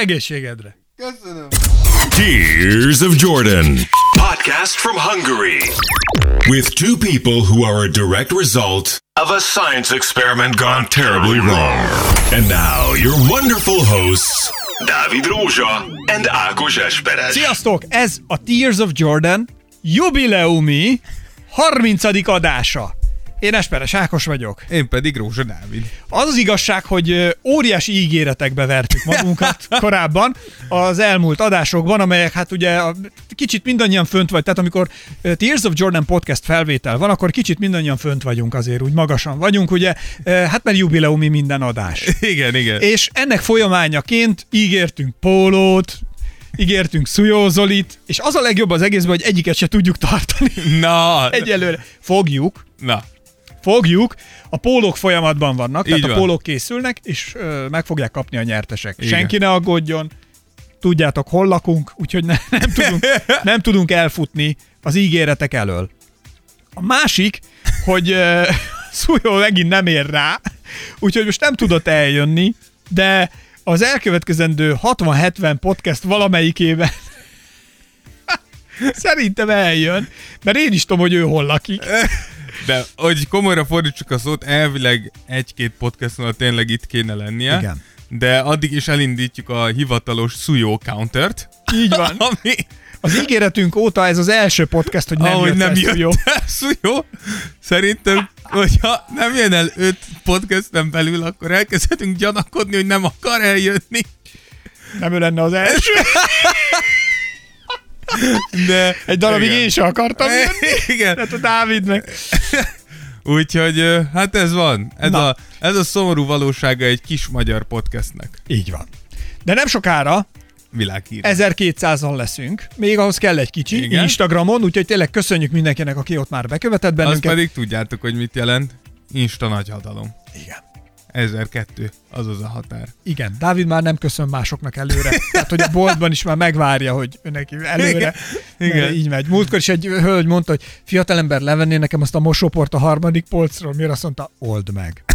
Egészségedre. Köszönöm. Tears of Jordan. Podcast from Hungary. With two people who are a direct result of a science experiment gone terribly wrong. And now, your wonderful hosts, Dávid Rózsa and Ákos Esperes. Sziasztok! Ez a Tears of Jordan jubileumi 30. adása. Én Esperes Ákos vagyok. Én pedig Rózsa Dávid. Az az igazság, hogy óriási ígéretekbe vertük magunkat korábban az elmúlt adásokban, amelyek hát ugye a, kicsit mindannyian fönt vagy, tehát amikor Tears of Jordan podcast felvétel van, akkor kicsit mindannyian fönt vagyunk azért, úgy magasan vagyunk, ugye, hát mert jubileumi minden adás. Igen, igen. És ennek folyamányaként ígértünk pólót, ígértünk szujózolit, és az a legjobb az egészben, hogy egyiket se tudjuk tartani. Na, Egyelőre fogjuk, na. Fogjuk, a pólók folyamatban vannak, tehát Így a van. pólók készülnek, és ö, meg fogják kapni a nyertesek. Igen. Senki ne aggódjon, tudjátok, hol lakunk, úgyhogy ne, nem, tudunk, nem tudunk elfutni az ígéretek elől. A másik, hogy ö, Szújó megint nem ér rá, úgyhogy most nem tudott eljönni, de az elkövetkezendő 60-70 podcast valamelyikében szerintem eljön, mert én is tudom, hogy ő hol lakik. De hogy komolyra fordítsuk a szót, elvileg egy-két podcastnál tényleg itt kéne lennie. Igen. De addig is elindítjuk a hivatalos Suyo countert. Így van. Ami, Az ígéretünk óta ez az első podcast, hogy nem ahogy jött nem el jött Szújó. el Suyo, szerintem, hogyha nem jön el öt podcasten belül, akkor elkezdhetünk gyanakodni, hogy nem akar eljönni. Nem ő lenne az első. De Egy darabig igen. én sem akartam jönni. Igen. Hát a Dávid meg. Úgyhogy hát ez van. Ez Na. a, ez a szomorú valósága egy kis magyar podcastnek. Így van. De nem sokára Világhír. 1200-an leszünk. Még ahhoz kell egy kicsi Igen. Instagramon, úgyhogy tényleg köszönjük mindenkinek, aki ott már bekövetett Azt bennünket. pedig tudjátok, hogy mit jelent. Insta nagyhatalom. Igen. 1002, az az a határ. Igen, Dávid már nem köszön másoknak előre. Tehát, hogy a boltban is már megvárja, hogy neki előre. Igen. Igen. Igen. Így megy. Múltkor is egy hölgy mondta, hogy fiatalember levenné nekem azt a mosóport a harmadik polcról, mire azt mondta, old meg.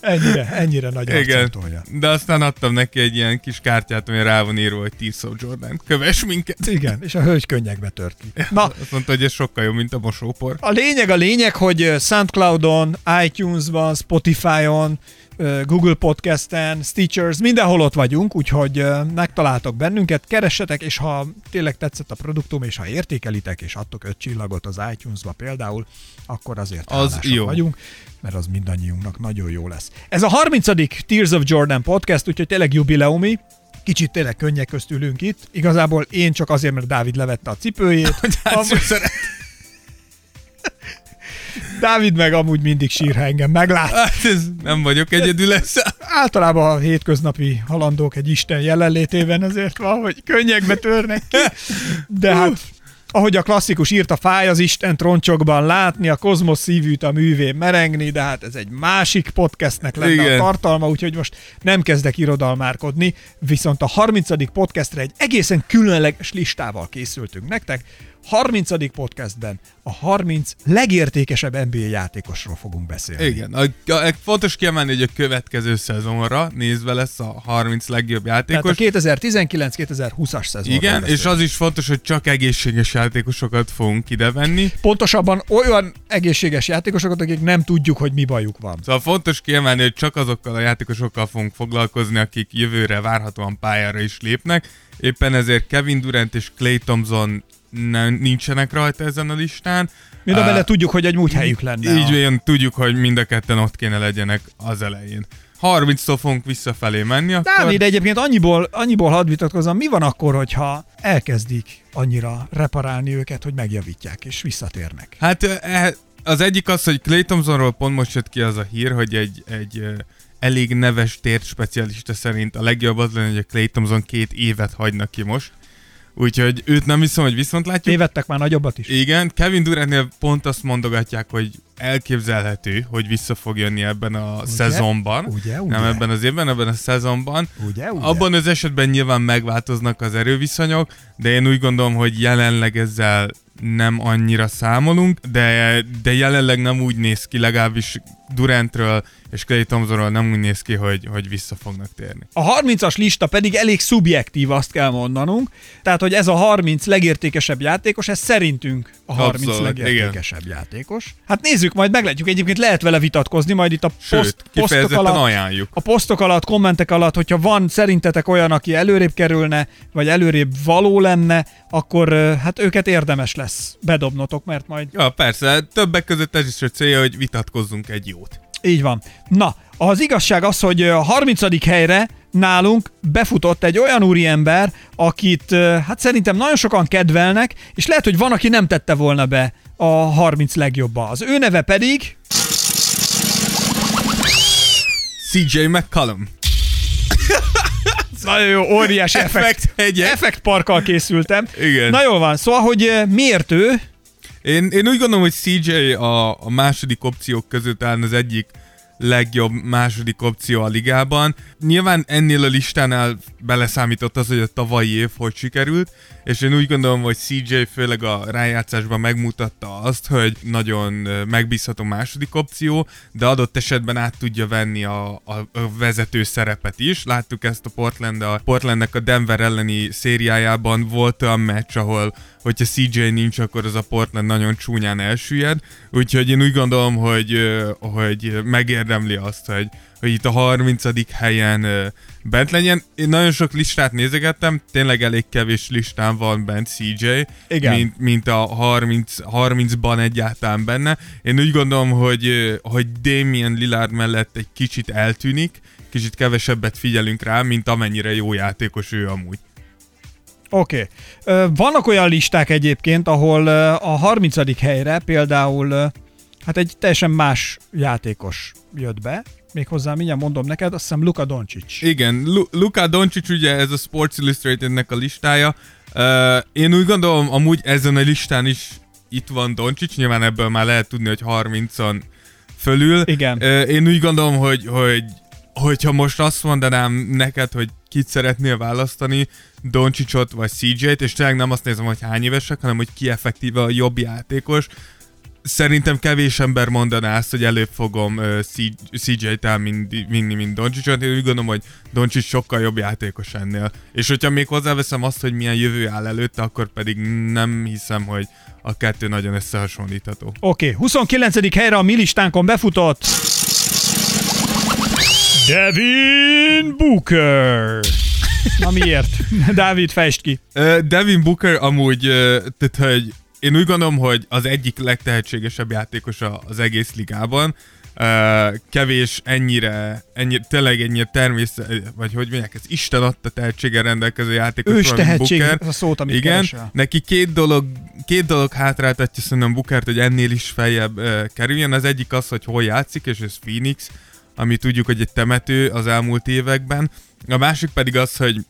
Ennyire, ennyire nagy Igen. tolja. De aztán adtam neki egy ilyen kis kártyát, ami rá van írva, hogy of Jordan. Kövess minket. Igen, és a hölgy könnyekbe tört ki. Na, Azt mondta, hogy ez sokkal jobb, mint a mosópor. A lényeg a lényeg, hogy Soundcloudon, iTunes-ban, Spotify-on, Google Podcast-en, Stitchers, mindenhol ott vagyunk, úgyhogy megtaláltok bennünket, keressetek, és ha tényleg tetszett a produktum, és ha értékelitek, és adtok öt csillagot az iTunes-ba például, akkor azért Az jó. vagyunk, mert az mindannyiunknak nagyon jó lesz. Ez a 30. Tears of Jordan podcast, úgyhogy tényleg jubileumi, Kicsit tényleg könnyek közt ülünk itt. Igazából én csak azért, mert Dávid levette a cipőjét. Amúgy- szeret- Dávid meg amúgy mindig sír, ha engem meglát. Hát ez nem vagyok egyedül ezzel. Általában a hétköznapi halandók egy Isten jelenlétében azért van, hogy könnyekbe törnek ki. De hát, ahogy a klasszikus írt, a fáj az Isten troncsokban látni, a kozmosz szívűt a művén merengni, de hát ez egy másik podcastnek lenne. Igen. a tartalma, úgyhogy most nem kezdek irodalmárkodni, viszont a 30. podcastre egy egészen különleges listával készültünk nektek. 30. podcastben a 30 legértékesebb NBA játékosról fogunk beszélni. Igen, a, a, fontos kiemelni, hogy a következő szezonra nézve lesz a 30 legjobb Tehát a játékos. 2019-2020-as szezonról Igen, és beszélünk. az is fontos, hogy csak egészséges játékosokat fogunk idevenni. Pontosabban olyan egészséges játékosokat, akik nem tudjuk, hogy mi bajuk van. Szóval fontos kiemelni, hogy csak azokkal a játékosokkal fogunk foglalkozni, akik jövőre várhatóan pályára is lépnek. Éppen ezért Kevin Durant és Clay Thompson nem, nincsenek rajta ezen a listán. Mind a bele tudjuk, hogy egy múlt helyük lenne. Így olyan, tudjuk, hogy mind a ketten ott kéne legyenek az elején. 30-tól fogunk visszafelé menni, akkor... Dávid, egyébként annyiból, annyiból hadd vitatkozom, mi van akkor, hogyha elkezdik annyira reparálni őket, hogy megjavítják és visszatérnek? Hát eh, az egyik az, hogy Clay Thompsonról pont most jött ki az a hír, hogy egy, egy elég neves tért specialista szerint a legjobb az lenne, hogy a Clay Thompson két évet hagynak ki most. Úgyhogy őt nem hiszem, hogy viszont látjuk. Tévedtek már nagyobbat is? Igen, Kevin Durantnél pont azt mondogatják, hogy elképzelhető, hogy vissza fog jönni ebben a Ugye? szezonban. Ugye, ugye? Nem ebben az évben, ebben a szezonban. Ugye, ugye? Abban az esetben nyilván megváltoznak az erőviszonyok, de én úgy gondolom, hogy jelenleg ezzel nem annyira számolunk, de, de jelenleg nem úgy néz ki, legalábbis Durantről és Clay Thompsonról nem úgy néz ki, hogy, hogy vissza fognak térni. A 30-as lista pedig elég szubjektív, azt kell mondanunk. Tehát, hogy ez a 30 legértékesebb játékos, ez szerintünk a 30 Abszolút, legértékesebb játékos. Hát nézzük, majd meglátjuk. Egyébként lehet vele vitatkozni, majd itt a Sőt, poszt, posztok alatt, ajánljuk. a posztok alatt, kommentek alatt, hogyha van szerintetek olyan, aki előrébb kerülne, vagy előrébb való lenne, akkor hát őket érdemes lesz bedobnotok, mert majd Ja, persze, többek között ez is a célja, hogy vitatkozzunk egy jót. Így van. Na, az igazság az, hogy a 30. helyre nálunk befutott egy olyan úriember, akit hát szerintem nagyon sokan kedvelnek, és lehet, hogy van, aki nem tette volna be a 30 legjobba. Az ő neve pedig... CJ McCallum. Nagyon jó, óriási effekt. Effekt hegye. Effektparkkal készültem. Igen. Na jól van, szóval, hogy miért ő? Én, én úgy gondolom, hogy CJ a, a második opciók között talán az egyik legjobb második opció a ligában. Nyilván ennél a listánál beleszámított az, hogy a tavalyi év hogy sikerült, és én úgy gondolom, hogy CJ főleg a rájátszásban megmutatta azt, hogy nagyon megbízható második opció, de adott esetben át tudja venni a, a, a vezető szerepet is. Láttuk ezt a Portland, a Portlandnek a Denver elleni szériájában volt olyan meccs, ahol hogyha CJ nincs, akkor az a Portland nagyon csúnyán elsüllyed. Úgyhogy én úgy gondolom, hogy, hogy megérdemli azt, hogy, hogy itt a 30. helyen bent legyen. Én nagyon sok listát nézegettem, tényleg elég kevés listán van bent CJ, Igen. mint, mint a 30, 30-ban egyáltalán benne. Én úgy gondolom, hogy, hogy Damien Lillard mellett egy kicsit eltűnik, kicsit kevesebbet figyelünk rá, mint amennyire jó játékos ő amúgy. Oké. Okay. Vannak olyan listák egyébként, ahol a 30. helyre például hát egy teljesen más játékos jött be, méghozzá mindjárt mondom neked, azt hiszem Luka Doncic. Igen, Lu- Luka Doncic ugye ez a Sports Illustratednek a listája. Uh, én úgy gondolom, amúgy ezen a listán is itt van Doncic, nyilván ebből már lehet tudni, hogy 30-on fölül. Igen. Uh, én úgy gondolom, hogy, hogy hogyha most azt mondanám neked, hogy kit szeretnél választani, Doncicot vagy CJ-t, és tényleg nem azt nézem, hogy hány évesek, hanem hogy ki effektíve a jobb játékos, szerintem kevés ember mondaná azt, hogy előbb fogom uh, CJ-t elvinni, mint Doncicot. Én úgy gondolom, hogy Doncic sokkal jobb játékos ennél. És hogyha még hozzáveszem azt, hogy milyen jövő áll előtte, akkor pedig nem hiszem, hogy a kettő nagyon összehasonlítható. Oké, okay. 29. helyre a mi listánkon befutott Devin Booker. Na miért? Dávid, fejtsd ki. Uh, Devin Booker amúgy, uh, tehát hogy én úgy gondolom, hogy az egyik legtehetségesebb játékos a- az egész ligában. Uh, kevés ennyire, ennyire, tényleg ennyire természet, vagy hogy mondják, ez Isten adta tehetséggel rendelkező játékos. Ős tehetség, Booker. ez a szót, amit Igen, keresel. neki két dolog, két dolog hátráltatja szerintem Bookert, hogy ennél is feljebb uh, kerüljön. Az egyik az, hogy hol játszik, és ez Phoenix, ami tudjuk, hogy egy temető az elmúlt években. A másik pedig az, hogy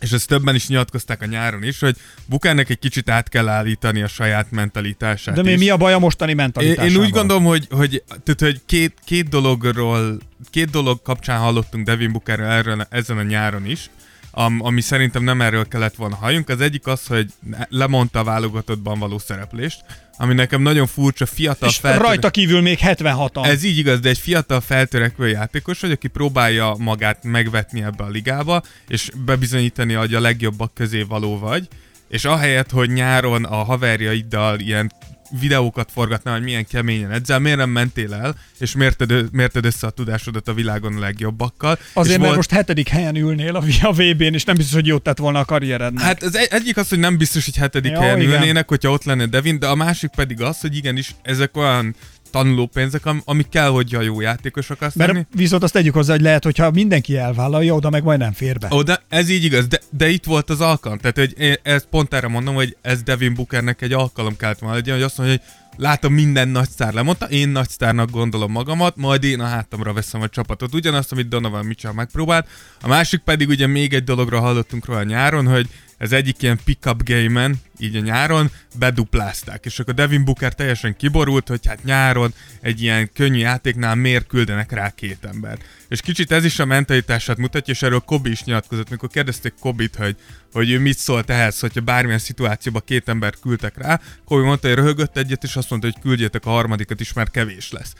és ezt többen is nyilatkozták a nyáron is, hogy Bukernek egy kicsit át kell állítani a saját mentalitását De mi, mi a baj a mostani mentalitásával? én úgy gondolom, hogy, hogy, tehát, hogy két, két dologról, két dolog kapcsán hallottunk Devin Bookerről erről, ezen a nyáron is, am, ami szerintem nem erről kellett volna halljunk. Az egyik az, hogy lemondta a válogatottban való szereplést, ami nekem nagyon furcsa, fiatal És rajta kívül még 76-an. ez így igaz, de egy fiatal feltörekvő játékos vagy, aki próbálja magát megvetni ebbe a ligába, és bebizonyítani, hogy a legjobbak közé való vagy, és ahelyett, hogy nyáron a haverjaiddal ilyen videókat forgatná, hogy milyen keményen edzel, miért nem mentél el, és mérted, mérted össze a tudásodat a világon a legjobbakkal. Azért, és mert most hetedik helyen ülnél a, a VB-n, és nem biztos, hogy jót tett volna a karrierednek. Hát az egy- egyik az, hogy nem biztos, hogy hetedik Jó, helyen igen. ülnének, hogyha ott lenne Devin, de a másik pedig az, hogy igenis ezek olyan tanulópénzek, am- amik kell, hogy a jó játékosok azt lenni. mert viszont azt tegyük hozzá, hogy lehet, hogyha mindenki elvállalja, oda meg majd nem fér be. De ez így igaz, de, de itt volt az alkalom. Tehát, hogy én ezt pont erre mondom, hogy ez Devin Bookernek egy alkalom kellett volna legyen, hogy azt mondja, hogy látom minden nagy sztár lemondta, én nagy sztárnak gondolom magamat, majd én a hátamra veszem a csapatot. Ugyanazt, amit Donovan Mitchell megpróbált. A másik pedig ugye még egy dologra hallottunk róla nyáron, hogy ez egyik ilyen pick-up game-en, így a nyáron, beduplázták. És akkor Devin Booker teljesen kiborult, hogy hát nyáron egy ilyen könnyű játéknál miért küldenek rá két ember. És kicsit ez is a mentalitását mutatja, és erről Kobi is nyilatkozott, mikor kérdezték Kobit, hogy, hogy ő mit szólt ehhez, hogyha bármilyen szituációban két embert küldtek rá. Kobi mondta, hogy röhögött egyet, és azt mondta, hogy küldjétek a harmadikat is, mert kevés lesz.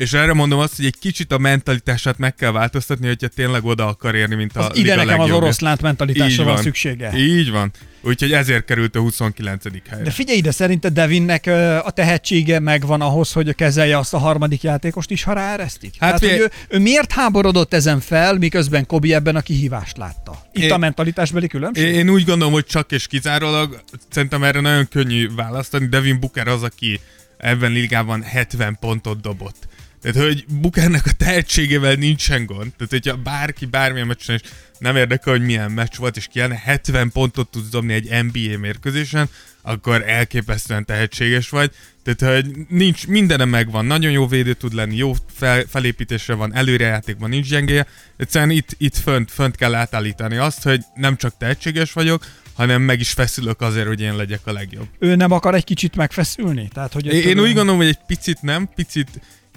És erre mondom azt, hogy egy kicsit a mentalitását meg kell változtatni, hogyha tényleg oda akar érni, mint a Az ide nekem az legjobbja. oroszlánt mentalitásra van szüksége. Így van. Úgyhogy ezért került a 29. helyre. De figyelj ide, szerinted Devinnek a tehetsége megvan ahhoz, hogy kezelje azt a harmadik játékost is, ha ráeresztik? Hát Hát, hogy figyelj- ő, ő miért háborodott ezen fel, miközben Kobi ebben a kihívást látta? Itt Én- a mentalitásbeli különbség? Én, én úgy gondolom, hogy csak és kizárólag szerintem erre nagyon könnyű választani. Devin Booker az, aki ebben ligában 70 pontot dobott. Tehát, hogy Bookernek a tehetségével nincsen gond. Tehát, hogyha bárki bármilyen meccsen is nem érdekel, hogy milyen meccs volt, és kijönne 70 pontot tudsz dobni egy NBA mérkőzésen, akkor elképesztően tehetséges vagy. Tehát, hogy nincs, mindenem megvan, nagyon jó védő tud lenni, jó fel, felépítésre van, előrejátékban nincs gyengéje. Egyszerűen itt, itt fönt, fönt kell átállítani azt, hogy nem csak tehetséges vagyok, hanem meg is feszülök azért, hogy én legyek a legjobb. Ő nem akar egy kicsit megfeszülni? Tehát, hogy Én, én úgy gondolom, hogy egy picit nem, picit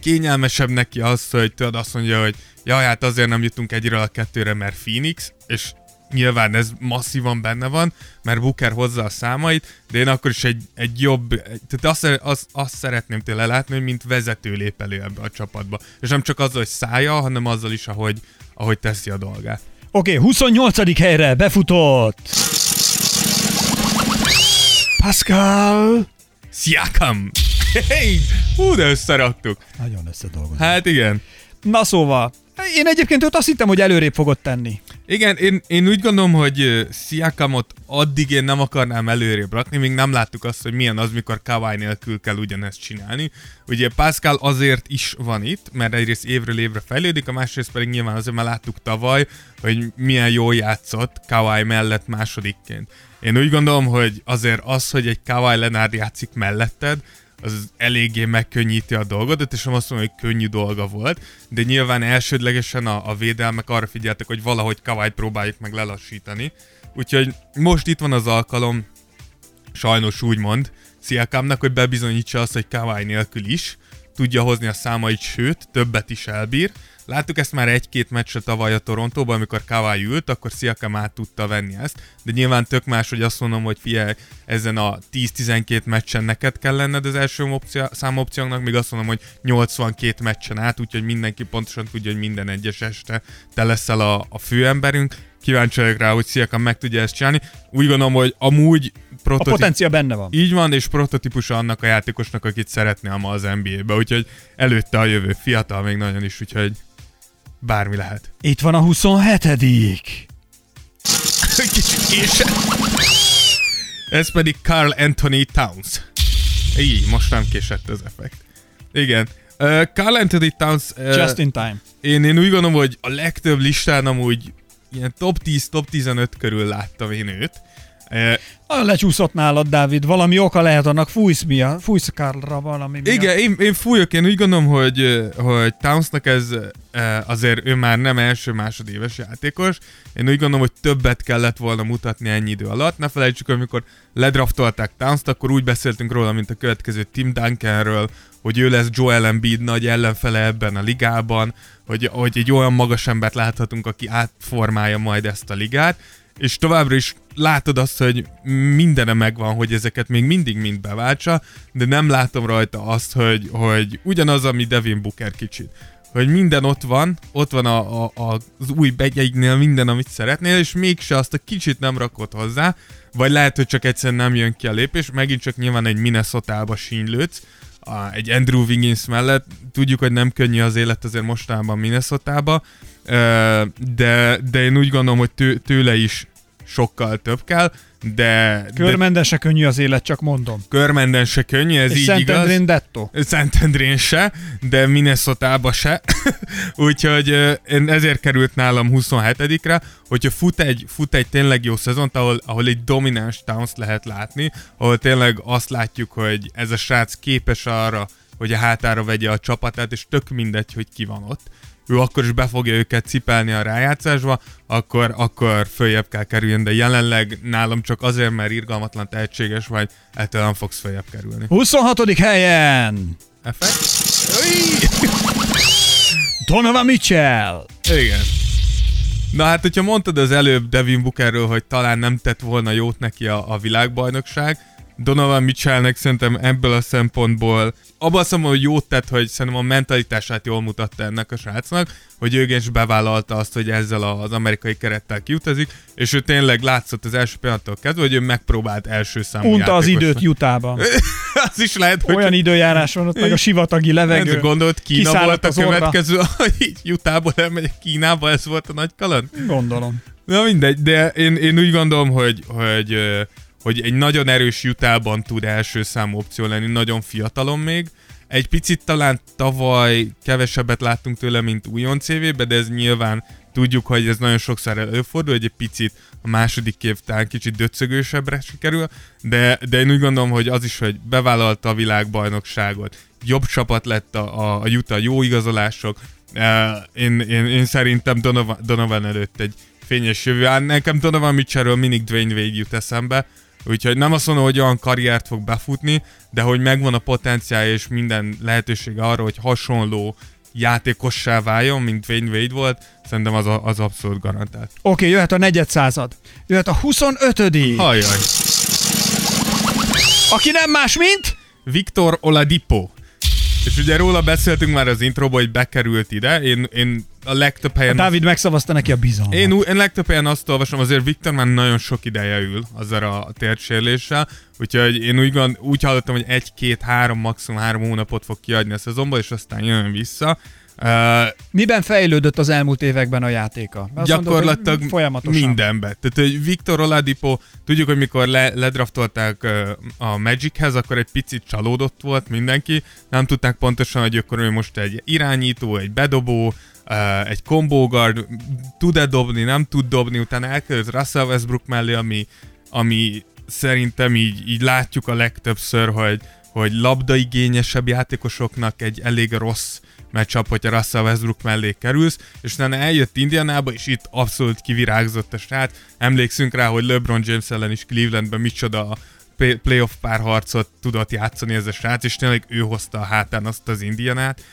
kényelmesebb neki az, hogy tudod azt mondja, hogy jaj, hát azért nem jutunk egyre a kettőre, mert Phoenix, és nyilván ez masszívan benne van, mert Booker hozza a számait, de én akkor is egy, egy jobb, tehát azt, azt, azt szeretném tőle látni, hogy mint vezető lép elő ebbe a csapatba. És nem csak azzal, hogy szája, hanem azzal is, ahogy, ahogy teszi a dolgát. Oké, okay, 28. helyre befutott. Pascal. Siakam! Hú, de összeraktuk. Nagyon összedolgozott. Hát igen. Na szóval, én egyébként őt azt hittem, hogy előrébb fogod tenni. Igen, én, én úgy gondolom, hogy Siakamot addig én nem akarnám előrébb rakni, még nem láttuk azt, hogy milyen az, mikor Kawhi nélkül kell ugyanezt csinálni. Ugye Pascal azért is van itt, mert egyrészt évről évre fejlődik, a másrészt pedig nyilván azért már láttuk tavaly, hogy milyen jól játszott Kawhi mellett másodikként. Én úgy gondolom, hogy azért az, hogy egy Kawhi Leonard játszik melletted, az eléggé megkönnyíti a dolgot, és nem azt mondom, hogy könnyű dolga volt, de nyilván elsődlegesen a, a védelmek arra figyeltek, hogy valahogy Kawai próbáljuk meg lelassítani. Úgyhogy most itt van az alkalom, sajnos úgy mond, Sziakámnak, hogy bebizonyítsa azt, hogy Kawai nélkül is tudja hozni a számait, sőt, többet is elbír. Láttuk ezt már egy-két meccsre tavaly a Torontóban, amikor Kawai ült, akkor Siakam át tudta venni ezt, de nyilván tök más, hogy azt mondom, hogy figyelj, ezen a 10-12 meccsen neked kell lenned az első opció, számopciónak, még azt mondom, hogy 82 meccsen át, úgyhogy mindenki pontosan tudja, hogy minden egyes este te leszel a, a főemberünk. Kíváncsi vagyok rá, hogy Siakam meg tudja ezt csinálni. Úgy gondolom, hogy amúgy A prototíp... potencia benne van. Így van, és prototípusa annak a játékosnak, akit szeretne ma az NBA-be, úgyhogy előtte a jövő fiatal még nagyon is, úgyhogy bármi lehet. Itt van a 27. Kicsit késett. Ez pedig Carl Anthony Towns. Így, most nem késett az effekt. Igen. Uh, Carl Anthony Towns... Uh, Just in time. én, én úgy gondolom, hogy a legtöbb listán amúgy ilyen top 10, top 15 körül láttam én őt. Uh, Nagyon lecsúszott nálad, Dávid. Valami oka lehet annak. Fújsz miatt. Fújsz Karlra valami miatt. Igen, én, én fújok, én úgy gondolom, hogy, hogy Townsnak ez azért ő már nem első másodéves játékos. Én úgy gondolom, hogy többet kellett volna mutatni ennyi idő alatt. Ne felejtsük, amikor ledraftolták Towns-t, akkor úgy beszéltünk róla, mint a következő Tim Duncanről, hogy ő lesz Joel Embiid nagy ellenfele ebben a ligában, hogy, hogy egy olyan magas embert láthatunk, aki átformálja majd ezt a ligát, és továbbra is látod azt, hogy mindene megvan, hogy ezeket még mindig mind beváltsa, de nem látom rajta azt, hogy, hogy ugyanaz, ami Devin Booker kicsit. Hogy minden ott van, ott van a, a, a, az új begyeiknél minden, amit szeretnél, és mégse azt a kicsit nem rakod hozzá, vagy lehet, hogy csak egyszerűen nem jön ki a lépés, megint csak nyilván egy Minnesota-ba sínylődsz, a, egy Andrew Wiggins mellett. Tudjuk, hogy nem könnyű az élet azért mostanában Minnesota-ba, de, de én úgy gondolom, hogy tő, tőle is sokkal több kell, de, de Körmenden se könnyű az élet, csak mondom. Körmenden se könnyű, ez És így igaz. Szentendrén dettó. Szentendrén se, de minnesota se. Úgyhogy én ezért került nálam 27-re, hogyha fut egy, fut egy tényleg jó szezont, ahol, ahol egy domináns Towns lehet látni, ahol tényleg azt látjuk, hogy ez a srác képes arra, hogy a hátára vegye a csapatát, és tök mindegy, hogy ki van ott. Ő akkor is be fogja őket cipelni a rájátszásba, akkor, akkor följebb kell kerüljön, de jelenleg nálam csak azért, mert irgalmatlan tehetséges vagy, ettől nem fogsz följebb kerülni. 26. helyen Effekt? Donovan Mitchell. Igen. Na hát, hogyha mondtad az előbb Devin Bookerről, hogy talán nem tett volna jót neki a, a világbajnokság, Donovan Mitchellnek szerintem ebből a szempontból abban mondom, hogy jót tett, hogy szerintem a mentalitását jól mutatta ennek a srácnak, hogy ő is bevállalta azt, hogy ezzel az amerikai kerettel kiutazik, és ő tényleg látszott az első pillanattól kezdve, hogy ő megpróbált első számú Unta az időt Jutában. az is lehet, hogy Olyan időjárás van ott, meg a sivatagi levegő. ez gondolt, Kína volt a következő, hogy Jutából elmegyek Kínába, ez volt a nagy kaland? Gondolom. Na mindegy, de én, én úgy gondolom, hogy, hogy, hogy egy nagyon erős jutában tud első számú opció lenni, nagyon fiatalon még. Egy picit talán tavaly kevesebbet láttunk tőle, mint újon CV-be, de ez nyilván tudjuk, hogy ez nagyon sokszor előfordul, hogy egy picit a második év talán kicsit döcögősebbre sikerül, de, de én úgy gondolom, hogy az is, hogy bevállalta a világbajnokságot, jobb csapat lett a, a, a Utah, jó igazolások, Uh, én, én, én szerintem Donovan, Donovan előtt egy fényes jövő áll. Nekem Donovan Mitchellről mindig Dwayne Wade jut eszembe, úgyhogy nem azt mondom, hogy olyan karriert fog befutni, de hogy megvan a potenciálja és minden lehetőség arra, hogy hasonló játékossá váljon, mint Dwayne Wade volt, szerintem az, a, az abszolút garantált. Oké, okay, jöhet a negyed század. Jöhet a 25 Hajjaj! Aki nem más, mint... Viktor Oladipo. És ugye róla beszéltünk már az introba, hogy bekerült ide. Én, én a legtöbb helyen... Dávid megszavazta neki a bizalmat. Én, én legtöbb helyen azt olvasom, azért Viktor már nagyon sok ideje ül azzal a térsérléssel, úgyhogy én úgy, gond, úgy hallottam, hogy egy-két-három, maximum három hónapot fog kiadni a szezonba, és aztán jön vissza. Uh, Miben fejlődött az elmúlt években a játéka? Azt gyakorlatilag mondod, folyamatosan. mindenbe. Tehát, hogy Viktor Oladipo, tudjuk, hogy mikor le, ledraftolták uh, a Magichez, akkor egy picit csalódott volt mindenki, nem tudták pontosan, hogy akkor ő most egy irányító, egy bedobó, uh, egy combo guard, tud-e dobni, nem tud dobni, utána elkerült Russell Westbrook mellé, ami, ami szerintem így, így látjuk a legtöbbször, hogy, hogy labdaigényesebb játékosoknak egy elég rossz matchup, hogyha Russell Westbrook mellé kerülsz, és utána eljött Indianába, és itt abszolút kivirágzott a srác. Emlékszünk rá, hogy LeBron James ellen is Clevelandben micsoda play- playoff párharcot tudott játszani ez a srác, és tényleg ő hozta a hátán azt az Indianát.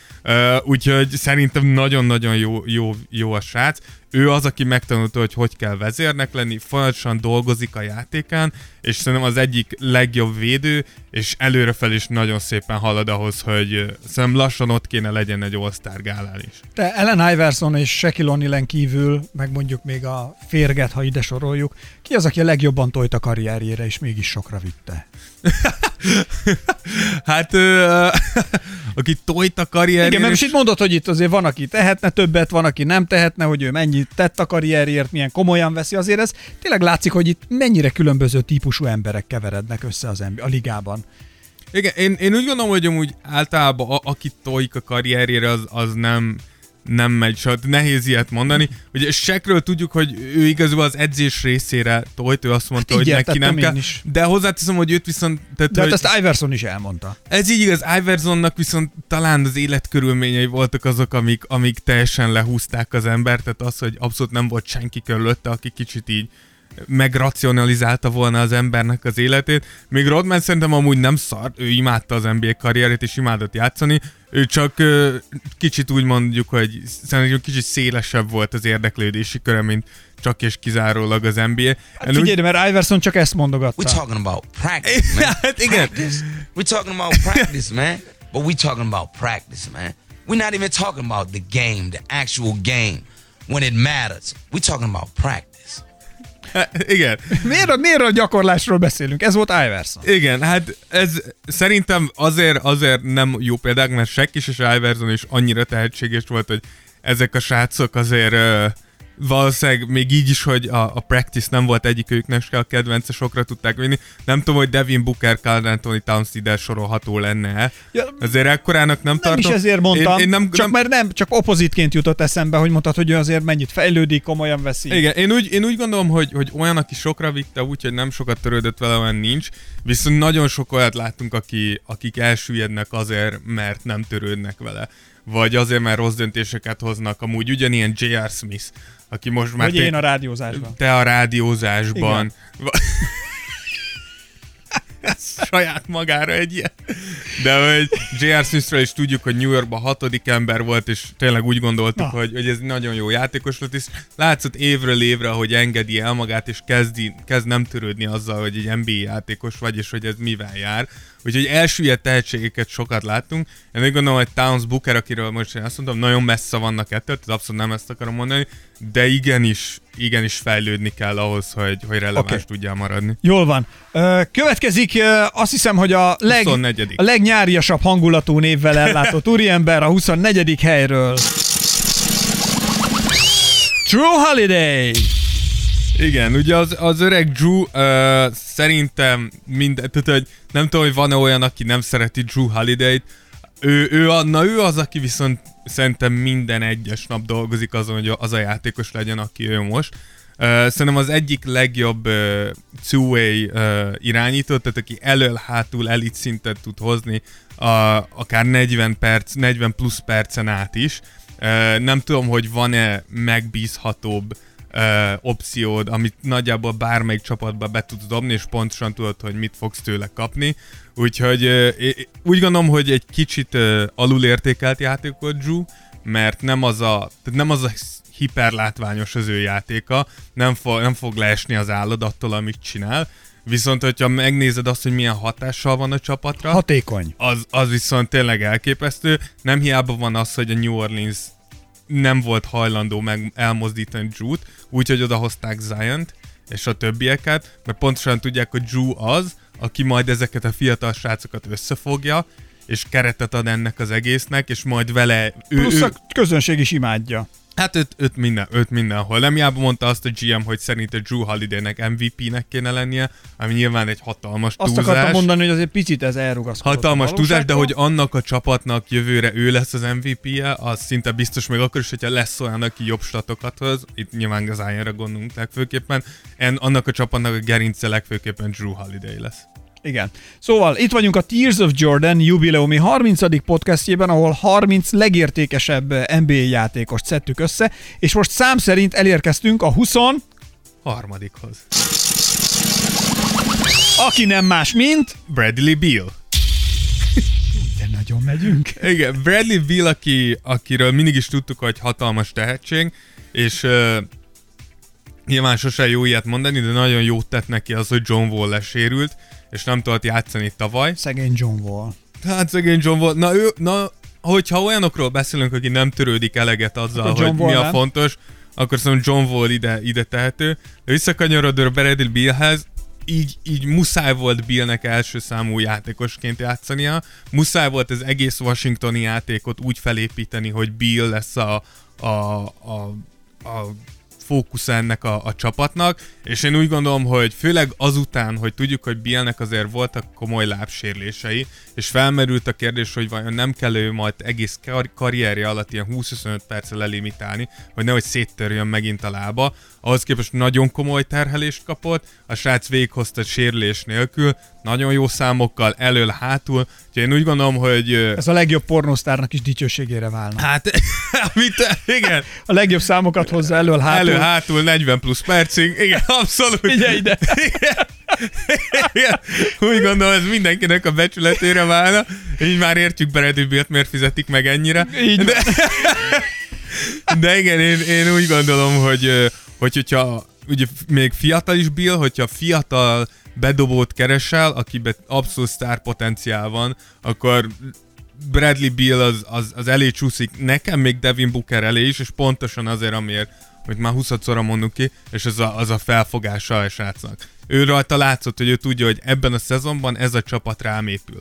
Úgyhogy szerintem nagyon-nagyon jó, jó, jó a srác. Ő az, aki megtanulta, hogy hogy kell vezérnek lenni, folyamatosan dolgozik a játékán, és szerintem az egyik legjobb védő, és előrefel is nagyon szépen halad ahhoz, hogy szerintem lassan ott kéne legyen egy All-Star gálán is. Te Ellen Iverson és Shaquille O'Neal kívül, meg mondjuk még a férget, ha ide soroljuk, ki az, aki a legjobban tojt a karrierjére, és mégis sokra vitte? Hát, ö, aki tojt a karrierjén... Igen, mert most és- itt mondod, hogy itt azért van, aki tehetne többet, van, aki nem tehetne, hogy ő mennyit tett a karrierért, milyen komolyan veszi. Azért ez tényleg látszik, hogy itt mennyire különböző típusú emberek keverednek össze az ember, a ligában. Igen, én, én úgy gondolom, hogy amúgy általában a, aki tojik a karrierjére, az, az nem, nem megy, szóval nehéz ilyet mondani. Ugye Sekről tudjuk, hogy ő igazából az edzés részére tojt, ő azt mondta, Hát hogy neki nem kell. is. De hozzáteszem, hogy őt viszont... Tehát, De hát hogy ezt Iverson is elmondta. ez így igaz, Iversonnak viszont talán az életkörülményei voltak azok, amik, amik teljesen lehúzták az embert, tehát az, hogy abszolút nem volt senki körülötte, aki kicsit így megracionalizálta volna az embernek az életét. Még Rodman szerintem amúgy nem szar, ő imádta az NBA karrierét, és imádott játszani, ő csak ö, kicsit úgy mondjuk, hogy szerintem kicsit szélesebb volt az érdeklődési köre, mint csak és kizárólag az NBA. Hát úgy- figyelj, mert Iverson csak ezt mondogatta. We're talking about practice, man. Hát igen. Practice? We're talking about practice, man. But we're talking about practice, man. We're not even talking about the game, the actual game, when it matters. We're talking about practice. igen. Miért, a- miért a gyakorlásról beszélünk? Ez volt Iverson. Igen, hát ez szerintem azért, azért nem jó példák, mert Shaq is és Iverson is annyira tehetséges volt, hogy ezek a srácok azért ö, valószínűleg még így is, hogy a, a practice nem volt egyikőjüknek se a kedvence, sokra tudták vinni. Nem tudom, hogy Devin Booker, Carl Anthony Towns ide sorolható lenne Ja, Azért ekkorának nem, Nem tartom. is ezért mondtam, Én, én nem, csak nem, mert nem, csak opozitként jutott eszembe, hogy mondtad, hogy ő azért mennyit fejlődik, komolyan veszi. Igen, én úgy, én úgy gondolom, hogy, hogy olyan, aki sokra vitte, úgyhogy nem sokat törődött vele, olyan nincs. Viszont nagyon sok olyat láttunk, aki, akik elsüllyednek azért, mert nem törődnek vele. Vagy azért, mert rossz döntéseket hoznak. Amúgy ugyanilyen J.R. Smith, aki most már... Vagy én a rádiózásban. Te a rádiózásban. Saját magára egy ilyen. De hogy J.R. Smithről is tudjuk, hogy New Yorkban hatodik ember volt, és tényleg úgy gondoltuk, hogy, hogy ez nagyon jó játékos lett, és látszott évről évre, hogy engedi el magát, és kezdi, kezd nem törődni azzal, hogy egy NBA játékos vagy, és hogy ez mivel jár. Úgyhogy elsüllyedt tehetségeket sokat láttunk. Én úgy gondolom, hogy Towns Booker, akiről most én azt mondom, nagyon messze vannak ettől, tehát abszolút nem ezt akarom mondani, de igenis, igenis fejlődni kell ahhoz, hogy, hogy releváns okay. tudja maradni. Jól van. Következik azt hiszem, hogy a, leg, 24. a legnyáriasabb hangulatú névvel ellátott úriember a 24. helyről. True Holiday! Igen, ugye az, az öreg Drew uh, szerintem minden, tehát hogy nem tudom, hogy van-e olyan, aki nem szereti Drew Holiday-t, ő, ő, a, na ő az, aki viszont szerintem minden egyes nap dolgozik azon, hogy az a játékos legyen, aki ő most. Uh, szerintem az egyik legjobb uh, two-way uh, irányító, tehát aki elől-hátul elit szintet tud hozni, uh, akár 40 perc, 40 plusz percen át is. Uh, nem tudom, hogy van-e megbízhatóbb uh, opciód, amit nagyjából bármelyik csapatba be tudsz dobni, és pontosan tudod, hogy mit fogsz tőle kapni. Úgyhogy úgy gondolom, hogy egy kicsit uh, alulértékelt játékot Drew, mert nem az a, tehát nem az a hiperlátványos az ő játéka, nem, fog, nem fog leesni az álladattól, amit csinál, Viszont, hogyha megnézed azt, hogy milyen hatással van a csapatra... Hatékony. Az, az viszont tényleg elképesztő. Nem hiába van az, hogy a New Orleans nem volt hajlandó meg elmozdítani Drew-t, úgyhogy odahozták Zion-t és a többieket, mert pontosan tudják, hogy Drew az, aki majd ezeket a fiatal srácokat összefogja, és keretet ad ennek az egésznek, és majd vele... Ő, Plusz ő, a közönség is imádja. Hát öt, öt, minden, öt mindenhol. Nem hiába mondta azt a GM, hogy szerinte Drew Holiday-nek MVP-nek kéne lennie, ami nyilván egy hatalmas azt túlzás. Azt akartam mondani, hogy azért picit ez elrugaszkodott. Hatalmas túlzás, de hogy annak a csapatnak jövőre ő lesz az MVP-je, az szinte biztos még akkor is, hogyha lesz olyan, aki jobb statokat hoz, itt nyilván az Ironra gondolunk legfőképpen, en, annak a csapatnak a gerince legfőképpen Drew Holiday lesz. Igen. Szóval itt vagyunk a Tears of Jordan jubileumi 30. podcastjében, ahol 30 legértékesebb NBA játékost szedtük össze, és most szám szerint elérkeztünk a 20 harmadikhoz. Aki nem más, mint... Bradley Beal. De nagyon megyünk. Igen, Bradley Beal, aki, akiről mindig is tudtuk, hogy hatalmas tehetség, és uh, nyilván sose jó ilyet mondani, de nagyon jót tett neki az, hogy John Wall lesérült, és nem tudott játszani tavaly. Szegény John Wall. Hát szegény John Wall. Na, ő, na hogyha olyanokról beszélünk, aki nem törődik eleget azzal, hogy Wall mi a nem. fontos, akkor szerintem John Wall ide, ide tehető. De visszakanyarodva Bradley Billhez, így, így muszáj volt Billnek első számú játékosként játszania, muszáj volt az egész washingtoni játékot úgy felépíteni, hogy Bill lesz a, a, a, a fókusz ennek a, a csapatnak, és én úgy gondolom, hogy főleg azután, hogy tudjuk, hogy Bielnek azért voltak komoly lábsérlései, és felmerült a kérdés, hogy vajon nem kell ő majd egész kar- karrierje alatt ilyen 20-25 perccel lelimitálni, hogy nehogy széttörjön megint a lába, ahhoz képest nagyon komoly terhelést kapott, a srác végighozta sérülés nélkül, nagyon jó számokkal, elől-hátul, úgyhogy én úgy gondolom, hogy... Ez a legjobb pornosztárnak is dicsőségére válna. Hát, mit, igen. A legjobb számokat hozza elől-hátul. Elől-hátul, 40 plusz percig, igen, abszolút. Figyelj ide. Igen. Úgy gondolom, ez mindenkinek a becsületére válna. Így már értjük Bradley Bill-t, miért fizetik meg ennyire. Így de, de igen, én, én úgy gondolom, hogy, hogy hogyha ugye még fiatal is Bill, hogyha fiatal bedobót keresel, akiben abszolút sztár potenciál van, akkor Bradley Bill az, az, az elé csúszik, nekem még Devin Booker elé is, és pontosan azért, amiért, hogy már 20-szorra mondunk ki, és az a, az a felfogása a srácnak. Ő rajta látszott, hogy ő tudja, hogy ebben a szezonban ez a csapat rám épül.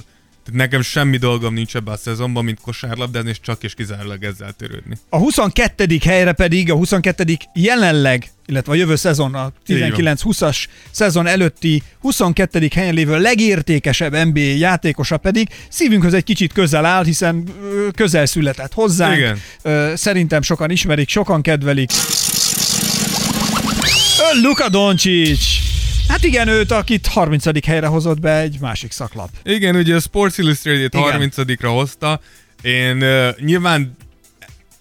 Nekem semmi dolgom nincs ebben a szezonban, mint kosárlabdázni, és csak és kizárólag ezzel törődni. A 22. helyre pedig a 22. jelenleg, illetve a jövő szezon, a 19-20-as szezon előtti 22. helyen lévő legértékesebb NBA játékosa pedig szívünkhöz egy kicsit közel áll, hiszen közel született hozzánk. Igen. Szerintem sokan ismerik, sokan kedvelik. Luka Doncic! Hát igen, őt, akit 30. helyre hozott be egy másik szaklap. Igen, ugye a Sports Illustrated 30-ra hozta. Én uh, nyilván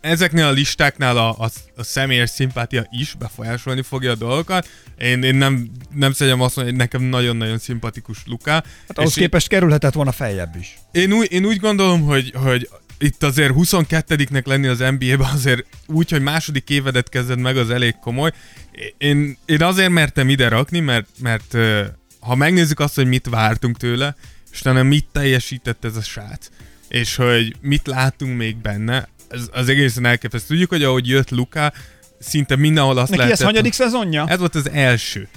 ezeknél a listáknál a, a, a személyes szimpátia is befolyásolni fogja a dolgokat. Én, én nem, nem szedjem azt mondani, hogy nekem nagyon-nagyon szimpatikus Luka. Hát ahhoz képest kerülhetett volna feljebb is. Én úgy, én úgy gondolom, hogy, hogy itt azért 22-nek lenni az NBA-ben azért úgy, hogy második évedet kezded meg, az elég komoly. Én, én azért mertem ide rakni, mert, mert ha megnézzük azt, hogy mit vártunk tőle, és utána mit teljesített ez a srác, és hogy mit látunk még benne, az, az egészen elképesztő. Tudjuk, hogy ahogy jött Luka, szinte mindenhol azt Neki lehetett... ez hanyadik szezonja? Ez volt az első.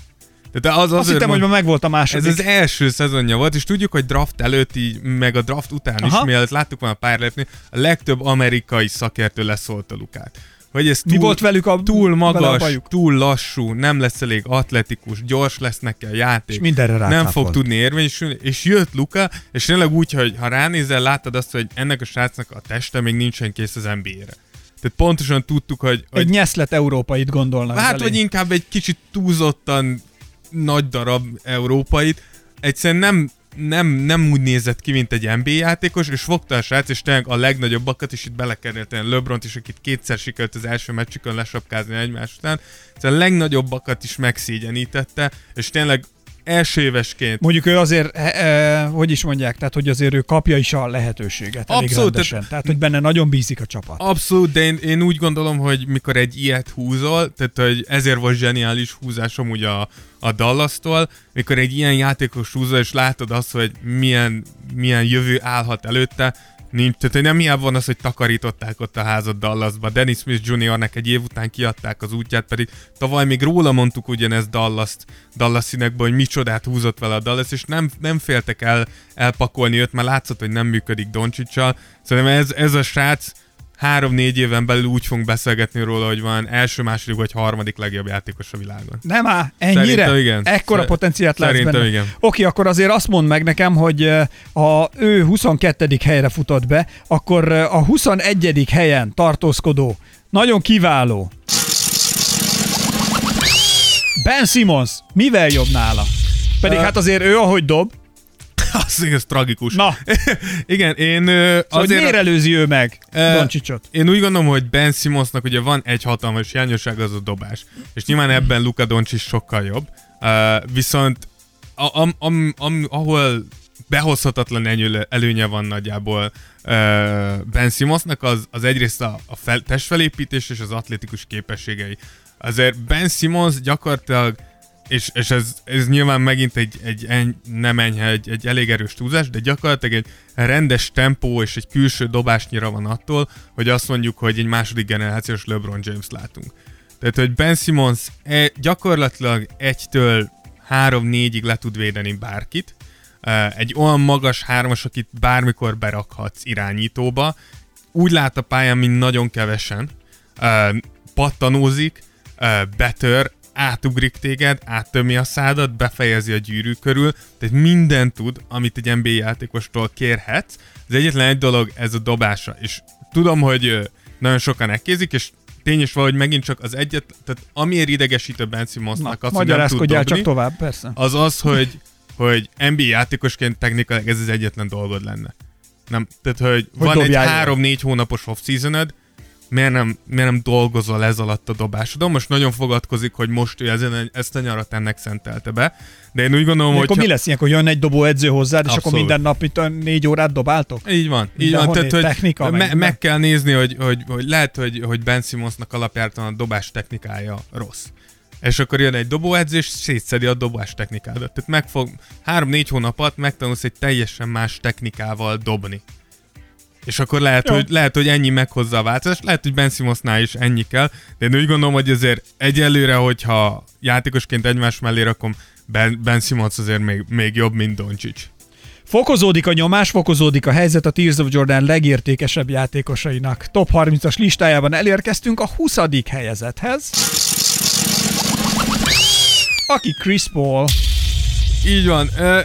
Tehát az, Azt hittem, hogy már meg volt a második. Ez az első szezonja volt, és tudjuk, hogy draft előtt, így, meg a draft után Aha. is, mielőtt láttuk a pár lépni, a legtöbb amerikai szakértő leszólt a Lukát. Hogy ez túl, Mi volt velük a, túl a magas, bajuk? túl lassú, nem lesz elég atletikus, gyors lesz neki a játék. És mindenre nem rácáfolt. fog tudni érvényesülni, és jött Luka, és tényleg úgy, hogy ha ránézel, láttad azt, hogy ennek a srácnak a teste még nincsen kész az NBA-re. Tehát pontosan tudtuk, hogy, hogy Egy nyeszlet európait gondolnak. Hát, elé. vagy inkább egy kicsit túlzottan nagy darab európait. Egyszerűen nem, nem, nem úgy nézett ki, mint egy NBA játékos, és fogta a srác, és tényleg a legnagyobbakat is itt belekerült, LeBron-t is, akit kétszer sikerült az első meccsükön lesapkázni egymás után. Szóval a legnagyobbakat is megszégyenítette, és tényleg első évesként Mondjuk ő azért, e, e, hogy is mondják, tehát hogy azért ő kapja is a lehetőséget elég Abszolút, rendesen. Tehát, tehát, hogy benne nagyon bízik a csapat. Abszolút, de én, én úgy gondolom, hogy mikor egy ilyet húzol, tehát hogy ezért volt zseniális húzásom ugye a, a Dallas-tól, mikor egy ilyen játékos húzol, és látod azt, hogy milyen, milyen jövő állhat előtte, nincs, tehát hogy nem hiába van az, hogy takarították ott a házat Dallasba. Dennis Smith Jr.-nek egy év után kiadták az útját, pedig tavaly még róla mondtuk ugyanezt Dallas, Dallas színekből, hogy micsodát húzott vele a Dallas, és nem, nem féltek el elpakolni őt, mert látszott, hogy nem működik Doncsicsal. Szerintem ez, ez a srác három-négy éven belül úgy fogunk beszélgetni róla, hogy van első, második vagy harmadik legjobb játékos a világon. Nem á, ennyire? Szerintem igen. Ekkora Szer- potenciált látsz szerintem benne. igen. Oké, akkor azért azt mondd meg nekem, hogy eh, a ő 22. helyre futott be, akkor eh, a 21. helyen tartózkodó, nagyon kiváló. Ben Simmons, mivel jobb nála? Pedig Ö- hát azért ő, ahogy dob, Az igaz, tragikus. na, Igen, én ö, azért miért előzi ő meg Ö, Doncsicsot? Én úgy gondolom, hogy Ben Simmonsnak ugye van egy hatalmas hiányosság, az a dobás. És nyilván ebben Luka Doncic sokkal jobb. Uh, viszont a, am, am, am, ahol behozhatatlan előnye, van nagyjából uh, Ben Simmonsnak, az, az egyrészt a, a fel, testfelépítés és az atletikus képességei. Azért Ben Simmons gyakorlatilag és, és ez, ez nyilván megint egy, egy eny, nem enyhe, egy, egy elég erős túlzás, de gyakorlatilag egy rendes tempó és egy külső dobásnyira van attól, hogy azt mondjuk, hogy egy második generációs LeBron James látunk. Tehát, hogy Ben Simmons e, gyakorlatilag egytől három-négyig le tud védeni bárkit, E, egy olyan magas hármas, akit bármikor berakhatsz irányítóba, úgy lát a pályán, mint nagyon kevesen, E, pattanózik, e, betör, átugrik téged, áttömi a szádat, befejezi a gyűrű körül, tehát mindent tud, amit egy NBA játékostól kérhetsz. Az egyetlen egy dolog, ez a dobása, és tudom, hogy nagyon sokan ekkézik, és tény is valahogy megint csak az egyet, tehát amiért idegesítő Ben Na, Simmonsnak az, hogy nem tud dobni, csak tovább, persze. az az, hogy, hogy NBA játékosként technikailag ez az egyetlen dolgod lenne. Nem, tehát, hogy, Hogy van egy dobjál jól. három-négy hónapos off-seasoned, miért nem, miért nem dolgozol ez alatt a dobásodon? Most nagyon fogadkozik, hogy most ezen, ezt a nyarat ennek szentelte be, de én úgy gondolom, hogy... akkor mi lesz ilyenkor? Jön egy dobó edző hozzád, és akkor minden nap itt négy órát dobáltok? Így van, így van. Tehát, hogy technika, me- meg- meg, kell nézni, hogy, hogy, hogy lehet, hogy, hogy Ben Simmonsnak alapjártan a dobás technikája rossz. És akkor jön egy dobóedzés, szétszedi a dobás technikádat. Tehát meg fog, három-négy hónap alatt megtanulsz egy teljesen más technikával dobni. És akkor lehet, Jó. hogy, lehet, hogy ennyi meghozza a változást, lehet, hogy Ben Simmonsnál is ennyi kell, de én úgy gondolom, hogy azért egyelőre, hogyha játékosként egymás mellé rakom, Ben, ben Simmons azért még, még jobb, mint Doncic. Fokozódik a nyomás, fokozódik a helyzet a Tears of Jordan legértékesebb játékosainak. Top 30-as listájában elérkeztünk a 20. helyezethez. Aki Chris Paul. Így van. Ö,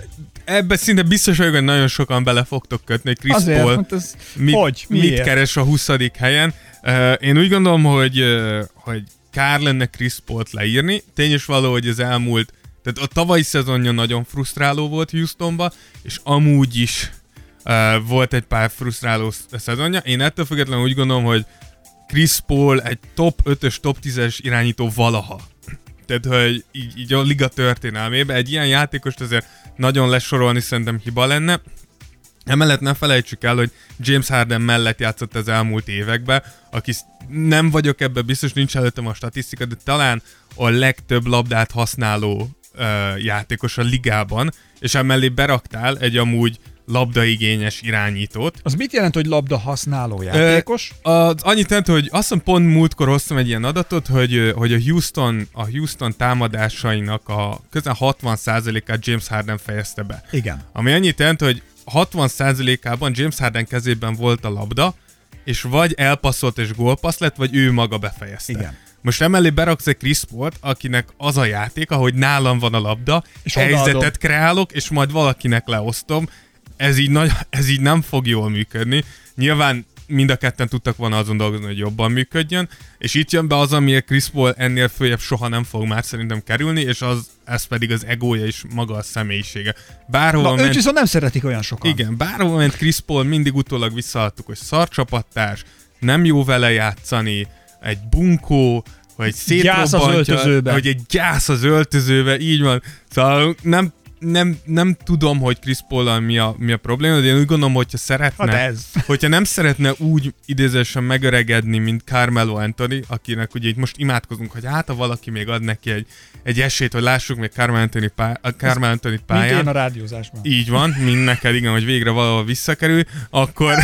Ebbe szinte biztos vagyok, hogy nagyon sokan bele fogtok kötni, hogy Chris Azért, Paul hát ez, mit, hogy, mit miért? keres a 20. helyen. Ö, Én úgy gondolom, hogy, ö, hogy kár lenne Chris Paul-t leírni. Tény való, hogy az elmúlt, tehát a tavalyi szezonja nagyon frusztráló volt Houstonba, és amúgy is uh, volt egy pár frusztráló sz- szezonja. Én ettől függetlenül úgy gondolom, hogy Chris Paul egy top 5-ös, top 10-es irányító valaha. Tehát, hogy így, így a liga történelmében egy ilyen játékost azért nagyon lesorolni szerintem hiba lenne. Emellett ne felejtsük el, hogy James Harden mellett játszott az elmúlt években, aki nem vagyok ebbe biztos, nincs előttem a statisztika, de talán a legtöbb labdát használó uh, játékos a ligában, és emellé beraktál egy amúgy labdaigényes irányítót. Az mit jelent, hogy labda használó játékos? Ö, az annyit jelent, hogy azt hiszem pont múltkor hoztam egy ilyen adatot, hogy, hogy a Houston, a Houston támadásainak a közel 60%-át James Harden fejezte be. Igen. Ami annyit jelent, hogy 60%-ában James Harden kezében volt a labda, és vagy elpasszolt és gólpassz lett, vagy ő maga befejezte. Igen. Most emellé beraksz egy Chris Paul-t, akinek az a játék, ahogy nálam van a labda, és helyzetet odaadom. kreálok, és majd valakinek leosztom. Ez így, nagy, ez így nem fog jól működni. Nyilván mind a ketten tudtak volna azon dolgozni, hogy jobban működjön, és itt jön be az, ami a Chris Paul ennél följebb soha nem fog már szerintem kerülni, és az, ez pedig az egója és maga a személyisége. Bárhova Na, ment, őt viszont nem szeretik olyan sokan. Igen, bárhova ment Chris Paul, mindig utólag visszaadtuk, hogy szarcsapattárs, nem jó vele játszani, egy bunkó, hogy szétrobbantja, gyász az öltözőbe. hogy egy gyász az öltözőbe, így van. Szóval nem nem, nem tudom, hogy Chris paul mi a, mi a probléma, de én úgy gondolom, hogyha szeretne, hát ez. hogyha nem szeretne úgy idézősen megöregedni, mint Carmelo Anthony, akinek ugye itt most imádkozunk, hogy hát ha valaki még ad neki egy, egy esélyt, hogy lássuk még Carmelo Anthony, pá, Carmelo Anthony pályán. Mint én a rádiózásban. Így van, mint neked, igen, hogy végre valahol visszakerül, akkor,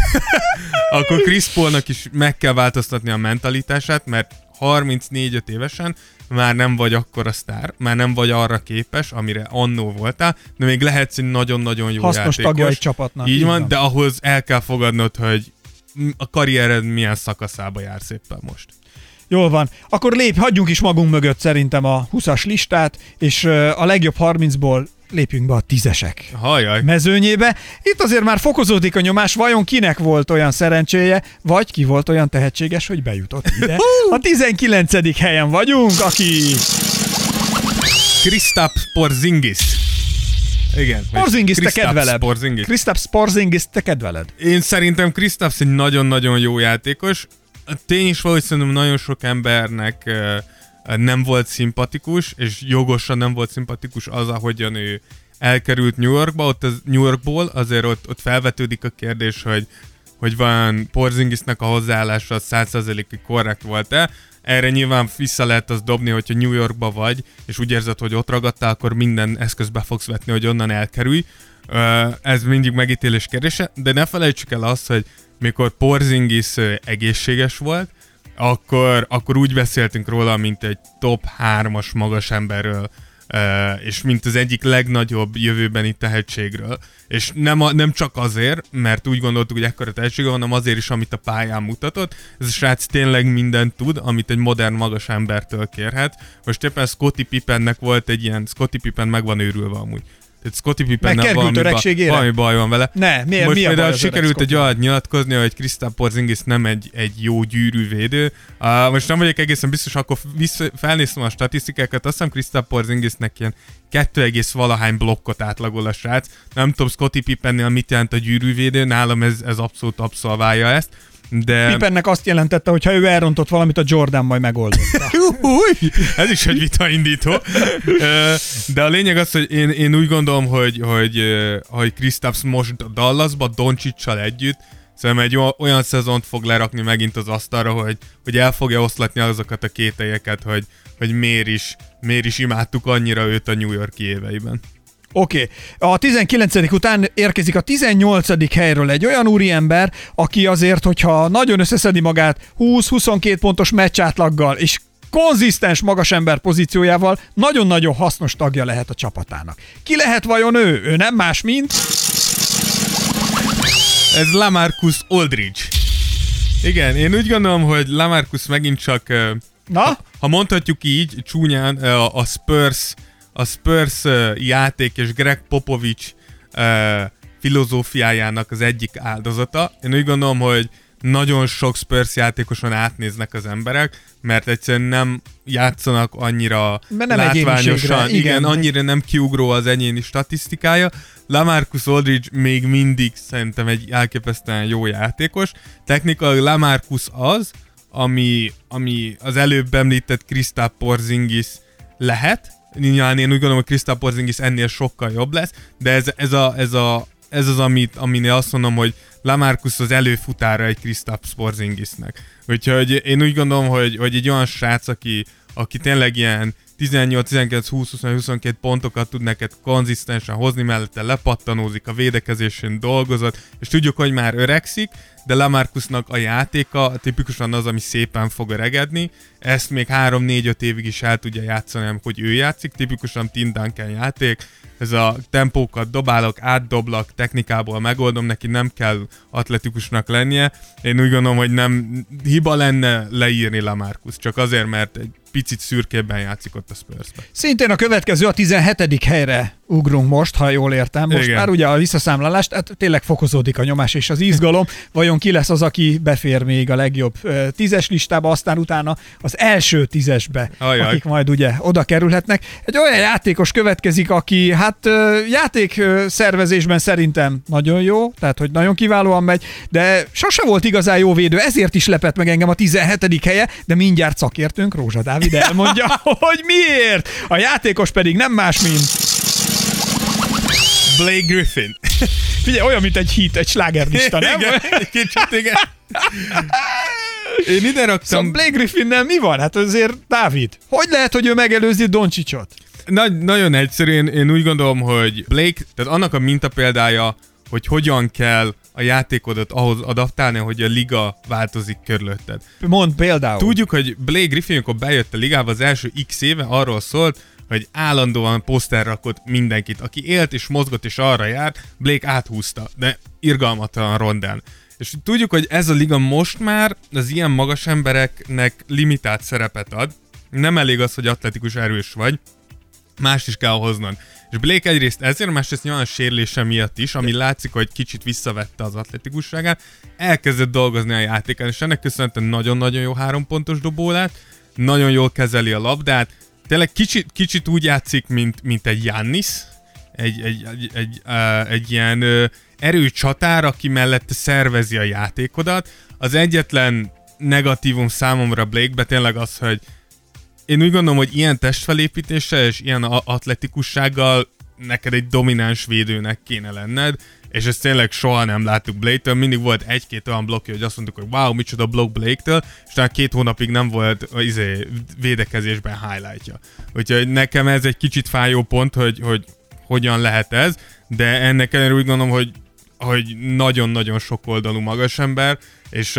akkor Chris Paulnak is meg kell változtatni a mentalitását, mert 34 évesen már nem vagy akkor a sztár, már nem vagy arra képes, amire annó voltál, de még lehetsz egy nagyon-nagyon jó Hasznos játékos. tagja egy csapatnak. Így, így van, van, de ahhoz el kell fogadnod, hogy a karriered milyen szakaszába jársz éppen most. Jól van. Akkor lép, hagyjunk is magunk mögött szerintem a 20-as listát, és a legjobb 30-ból lépjünk be a tízesek Hajaj. mezőnyébe. Itt azért már fokozódik a nyomás, vajon kinek volt olyan szerencséje, vagy ki volt olyan tehetséges, hogy bejutott ide. A 19. helyen vagyunk, aki... Kristaps Porzingis. Igen. Porzingis te kedveled. Porzingis. Kristaps Porzingis te kedveled. Én szerintem Kristaps egy nagyon-nagyon jó játékos. A tény is valószínűleg nagyon sok embernek uh, nem volt szimpatikus, és jogosan nem volt szimpatikus az, ahogyan ő elkerült New Yorkba, ott az New Yorkból, azért ott, ott felvetődik a kérdés, hogy, hogy van Porzingisnek a hozzáállása 100%-ig korrekt volt-e. Erre nyilván vissza lehet az dobni, hogyha New Yorkba vagy, és úgy érzed, hogy ott ragadtál, akkor minden eszközbe fogsz vetni, hogy onnan elkerülj. Ez mindig megítélés kérdése, de ne felejtsük el azt, hogy mikor Porzingis egészséges volt, akkor, akkor úgy beszéltünk róla, mint egy top 3-as magas emberről, és mint az egyik legnagyobb jövőbeni tehetségről. És nem, a, nem csak azért, mert úgy gondoltuk, hogy ekkora tehetsége, hanem azért is, amit a pályán mutatott. Ez a srác tényleg mindent tud, amit egy modern magas embertől kérhet. Most éppen Scotty Pippennek volt egy ilyen, Scotty Pippen meg van őrülve amúgy. Tehát Scottie Pippen valami, ba, valami baj van vele. Ne, miért, Most mi a baj sikerült egy olyat nyilatkozni, hogy Krisztán Porzingis nem egy, egy jó gyűrűvédő. Uh, most nem vagyok egészen biztos, akkor vissza, felnéztem a statisztikákat, azt hiszem Krisztán Porzingisnek ilyen 2, valahány blokkot átlagol a srác. Nem tudom Scottie Pippennél mit jelent a gyűrűvédő, nálam ez, ez abszolút abszolválja ezt. De... Pipennek azt jelentette, hogy ha ő elrontott valamit, a Jordan majd megoldotta. ez is egy vitaindító. De a lényeg az, hogy én, én úgy gondolom, hogy, hogy, hogy Kristaps most Dallasba Doncsicsal együtt Szerintem egy olyan szezont fog lerakni megint az asztalra, hogy, hogy el fogja oszlatni azokat a kételyeket, hogy, hogy miért is, miért is imádtuk annyira őt a New York éveiben. Oké. Okay. A 19. után érkezik a 18. helyről egy olyan úriember, aki azért, hogyha nagyon összeszedi magát 20-22 pontos meccsátlaggal, és konzisztens magasember pozíciójával nagyon-nagyon hasznos tagja lehet a csapatának. Ki lehet vajon ő? Ő nem más, mint... Ez Lamarcus Aldridge. Igen, én úgy gondolom, hogy Lamarcus megint csak... Na? Ha, ha mondhatjuk így, csúnyán, a Spurs a Spurs játék és Greg Popovich filozófiájának az egyik áldozata. Én úgy gondolom, hogy nagyon sok Spurs játékoson átnéznek az emberek, mert egyszerűen nem játszanak annyira mert nem látványosan, igen, igen, annyira nem kiugró az egyéni statisztikája. Lamarcus Aldridge még mindig szerintem egy elképesztően jó játékos. Technikailag Lamarcus az, ami, ami az előbb említett Krisztáp Porzingis lehet. Nyilván én úgy gondolom, hogy Krisztáp Porzingis ennél sokkal jobb lesz, de ez, ez, a, ez, a, ez az, amit, aminél azt mondom, hogy Lamarcus az előfutára egy Krisztáp Porzingisnek. Úgyhogy én úgy gondolom, hogy, hogy egy olyan srác, aki, aki tényleg ilyen 18, 19, 20, 21, 22 pontokat tud neked konzisztensen hozni, mellette lepattanózik, a védekezésén dolgozott, és tudjuk, hogy már öregszik, de Lamarcusnak a játéka tipikusan az, ami szépen fog öregedni, ezt még 3-4-5 évig is el tudja játszani, amikor ő játszik, tipikusan Tim Duncan játék, ez a tempókat dobálok, átdoblak, technikából megoldom, neki nem kell atletikusnak lennie. Én úgy gondolom, hogy nem hiba lenne leírni Lamarcus, csak azért, mert egy picit szürkébben játszik ott a spurs Szintén a következő a 17. helyre ugrunk most, ha jól értem. Most Igen. már ugye a visszaszámlálást, hát tényleg fokozódik a nyomás és az izgalom. Vajon ki lesz az, aki befér még a legjobb tízes listába, aztán utána az első tízesbe, Ajaj. akik majd ugye oda kerülhetnek. Egy olyan játékos következik, aki hát játék szervezésben szerintem nagyon jó, tehát hogy nagyon kiválóan megy, de sose volt igazán jó védő, ezért is lepett meg engem a 17. helye, de mindjárt szakértőnk Rózsa Dávid elmondja, hogy miért. A játékos pedig nem más, mint Blake Griffin. Figyelj, olyan, mint egy hit, egy slágerlista, nem? Igen, egy kicsit, igen. Én ide raktam... Szóval Blake Griffinnel mi van? Hát azért Dávid, hogy lehet, hogy ő megelőzi Doncsicsot? Nagy, nagyon egyszerű, én, én úgy gondolom, hogy Blake, tehát annak a mintapéldája, hogy hogyan kell a játékodat ahhoz adaptálni, hogy a liga változik körülötted. Mond például. Tudjuk, hogy Blake Griffin, amikor bejött a ligába az első x éve, arról szólt, hogy állandóan poszter rakott mindenkit. Aki élt és mozgott és arra járt, Blake áthúzta, de irgalmatlan rondán. És tudjuk, hogy ez a liga most már az ilyen magas embereknek limitált szerepet ad. Nem elég az, hogy atletikus erős vagy, más is kell hoznod. És Blake egyrészt ezért, másrészt nyilván a sérülése miatt is, ami látszik, hogy kicsit visszavette az atletikusságát, elkezdett dolgozni a játékán, és ennek köszönhetően nagyon-nagyon jó három pontos dobó lett, nagyon jól kezeli a labdát, tényleg kicsit, kicsit úgy játszik, mint, mint egy Jannis, egy, egy, egy, egy, uh, egy ilyen uh, erőcsatár, aki mellett szervezi a játékodat. Az egyetlen negatívum számomra Blake-be tényleg az, hogy én úgy gondolom, hogy ilyen testfelépítéssel és ilyen atletikussággal neked egy domináns védőnek kéne lenned, és ezt tényleg soha nem láttuk Blake-től, mindig volt egy-két olyan blokkja, hogy azt mondtuk, hogy wow, micsoda blokk Blake-től, és talán két hónapig nem volt izé, védekezésben highlightja. Úgyhogy nekem ez egy kicsit fájó pont, hogy, hogy hogyan lehet ez, de ennek ellenére úgy gondolom, hogy hogy nagyon-nagyon sok oldalú magas ember, és,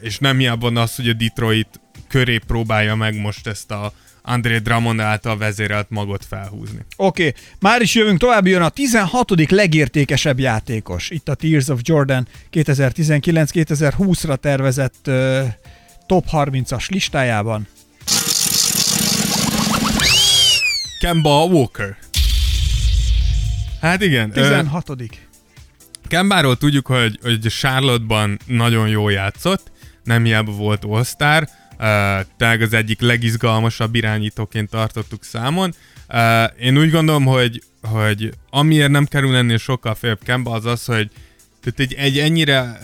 és nem hiába az, hogy a Detroit köré próbálja meg most ezt a André Drummond által vezérelt magot felhúzni. Oké, okay. már is jövünk tovább, jön a 16. legértékesebb játékos. Itt a Tears of Jordan 2019-2020-ra tervezett uh, top 30-as listájában. Kemba Walker. Hát igen. 16. Uh, Kembáról tudjuk, hogy, hogy Charlotte-ban nagyon jól játszott, nem hiába volt all-star, uh, az egyik legizgalmasabb irányítóként tartottuk számon. Én úgy gondolom, hogy, hogy amiért nem kerül ennél sokkal főbb Kemba az az, hogy tehát egy, egy ennyire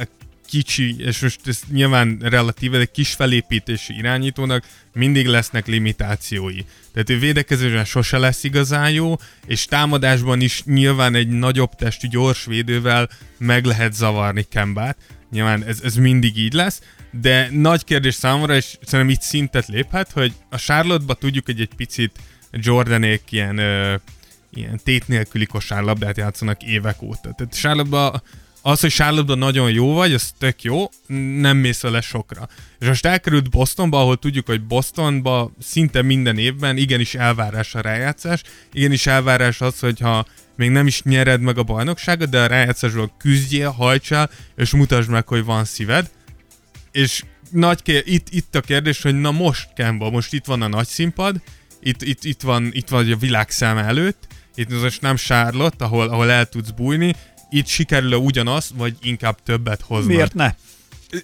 kicsi, és most ez nyilván relatíve, egy kis felépítési irányítónak mindig lesznek limitációi. Tehát ő védekezésben sose lesz igazán jó, és támadásban is nyilván egy nagyobb testű gyors védővel meg lehet zavarni Kembát. Nyilván ez, ez mindig így lesz, de nagy kérdés számomra, és szerintem itt szintet léphet, hogy a Charlotte-ba tudjuk, hogy egy picit Jordanék ilyen, ö, ilyen tét nélküli kosárlabdát játszanak évek óta. Tehát charlotte az, hogy charlotte nagyon jó vagy, az tök jó, nem mész vele sokra. És most elkerült Bostonba, ahol tudjuk, hogy Bostonba szinte minden évben igenis elvárás a rájátszás, igenis elvárás az, hogyha még nem is nyered meg a bajnokságot, de a rájátszásról küzdjél, hajtsál, és mutasd meg, hogy van szíved és nagy kér, itt, itt a kérdés, hogy na most Kemba, most itt van a nagy színpad, itt, itt, itt, van, itt van a világ szem előtt, itt most nem Charlotte, ahol, ahol el tudsz bújni, itt sikerül-e ugyanaz, vagy inkább többet hozni. Miért ne?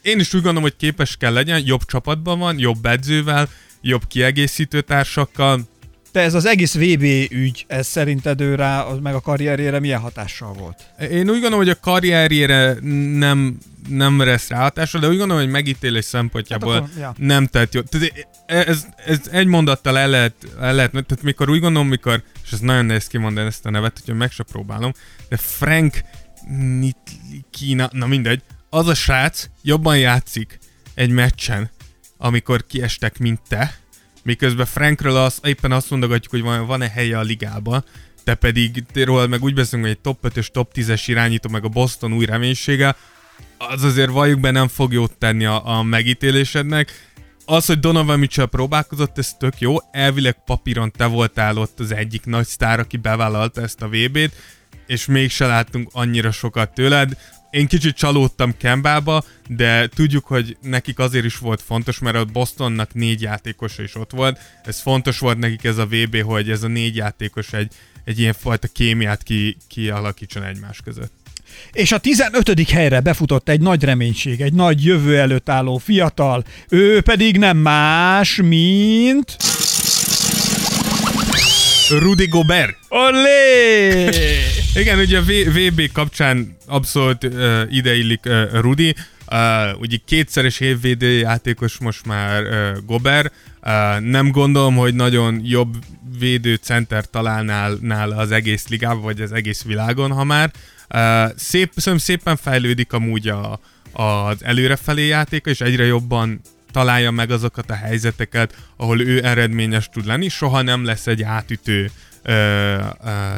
Én is úgy gondolom, hogy képes kell legyen, jobb csapatban van, jobb edzővel, jobb kiegészítő társakkal, Te ez az egész VB ügy, ez szerinted ő rá, meg a karrierjére milyen hatással volt? Én úgy gondolom, hogy a karrierjére nem, nem lesz ráhatása, de úgy gondolom, hogy megítélés szempontjából Hát akkor, ja. nem tett jó. Tehát ez, ez egy mondattal el lehet, el lehet, tehát mikor úgy gondolom, mikor, és ez nagyon nehéz kimondani ezt a nevet, hogy meg se próbálom, de Frank Nitlikina, na mindegy, az a srác jobban játszik egy meccsen, amikor kiestek, mint te, miközben Frankről az, éppen azt mondogatjuk, hogy van, van-e helye a ligába, te pedig te róla meg úgy beszélünk, hogy egy top 5-ös, top 10-es irányító, meg a Boston új reménysége, az azért valljuk be nem fog jót tenni a, a megítélésednek. Az, hogy Donovan Mitchell próbálkozott, ez tök jó. Elvileg papíron te voltál ott az egyik nagy sztár, aki bevállalta ezt a VB-t, és mégse láttunk annyira sokat tőled. Én kicsit csalódtam Kembába, de tudjuk, hogy nekik azért is volt fontos, mert a Bostonnak négy játékosa is ott volt. Ez fontos volt nekik ez a VB, hogy ez a négy játékos egy, egy ilyen fajta kémiát ki, kialakítson egymás között. És a 15. helyre befutott egy nagy reménység, egy nagy jövő előtt álló fiatal, ő pedig nem más, mint... Rudy Gobert. Olé! Igen, ugye a VB kapcsán abszolút uh, ideillik uh, Rudi. Uh, ugye kétszeres évvédő játékos most már uh, Gober. Uh, nem gondolom, hogy nagyon jobb védő center találnál nála az egész ligában, vagy az egész világon, ha már. Uh, szép, szerintem szépen fejlődik amúgy a, az előrefelé játéka, és egyre jobban találja meg azokat a helyzeteket, ahol ő eredményes tud lenni. Soha nem lesz egy átütő ö, ö,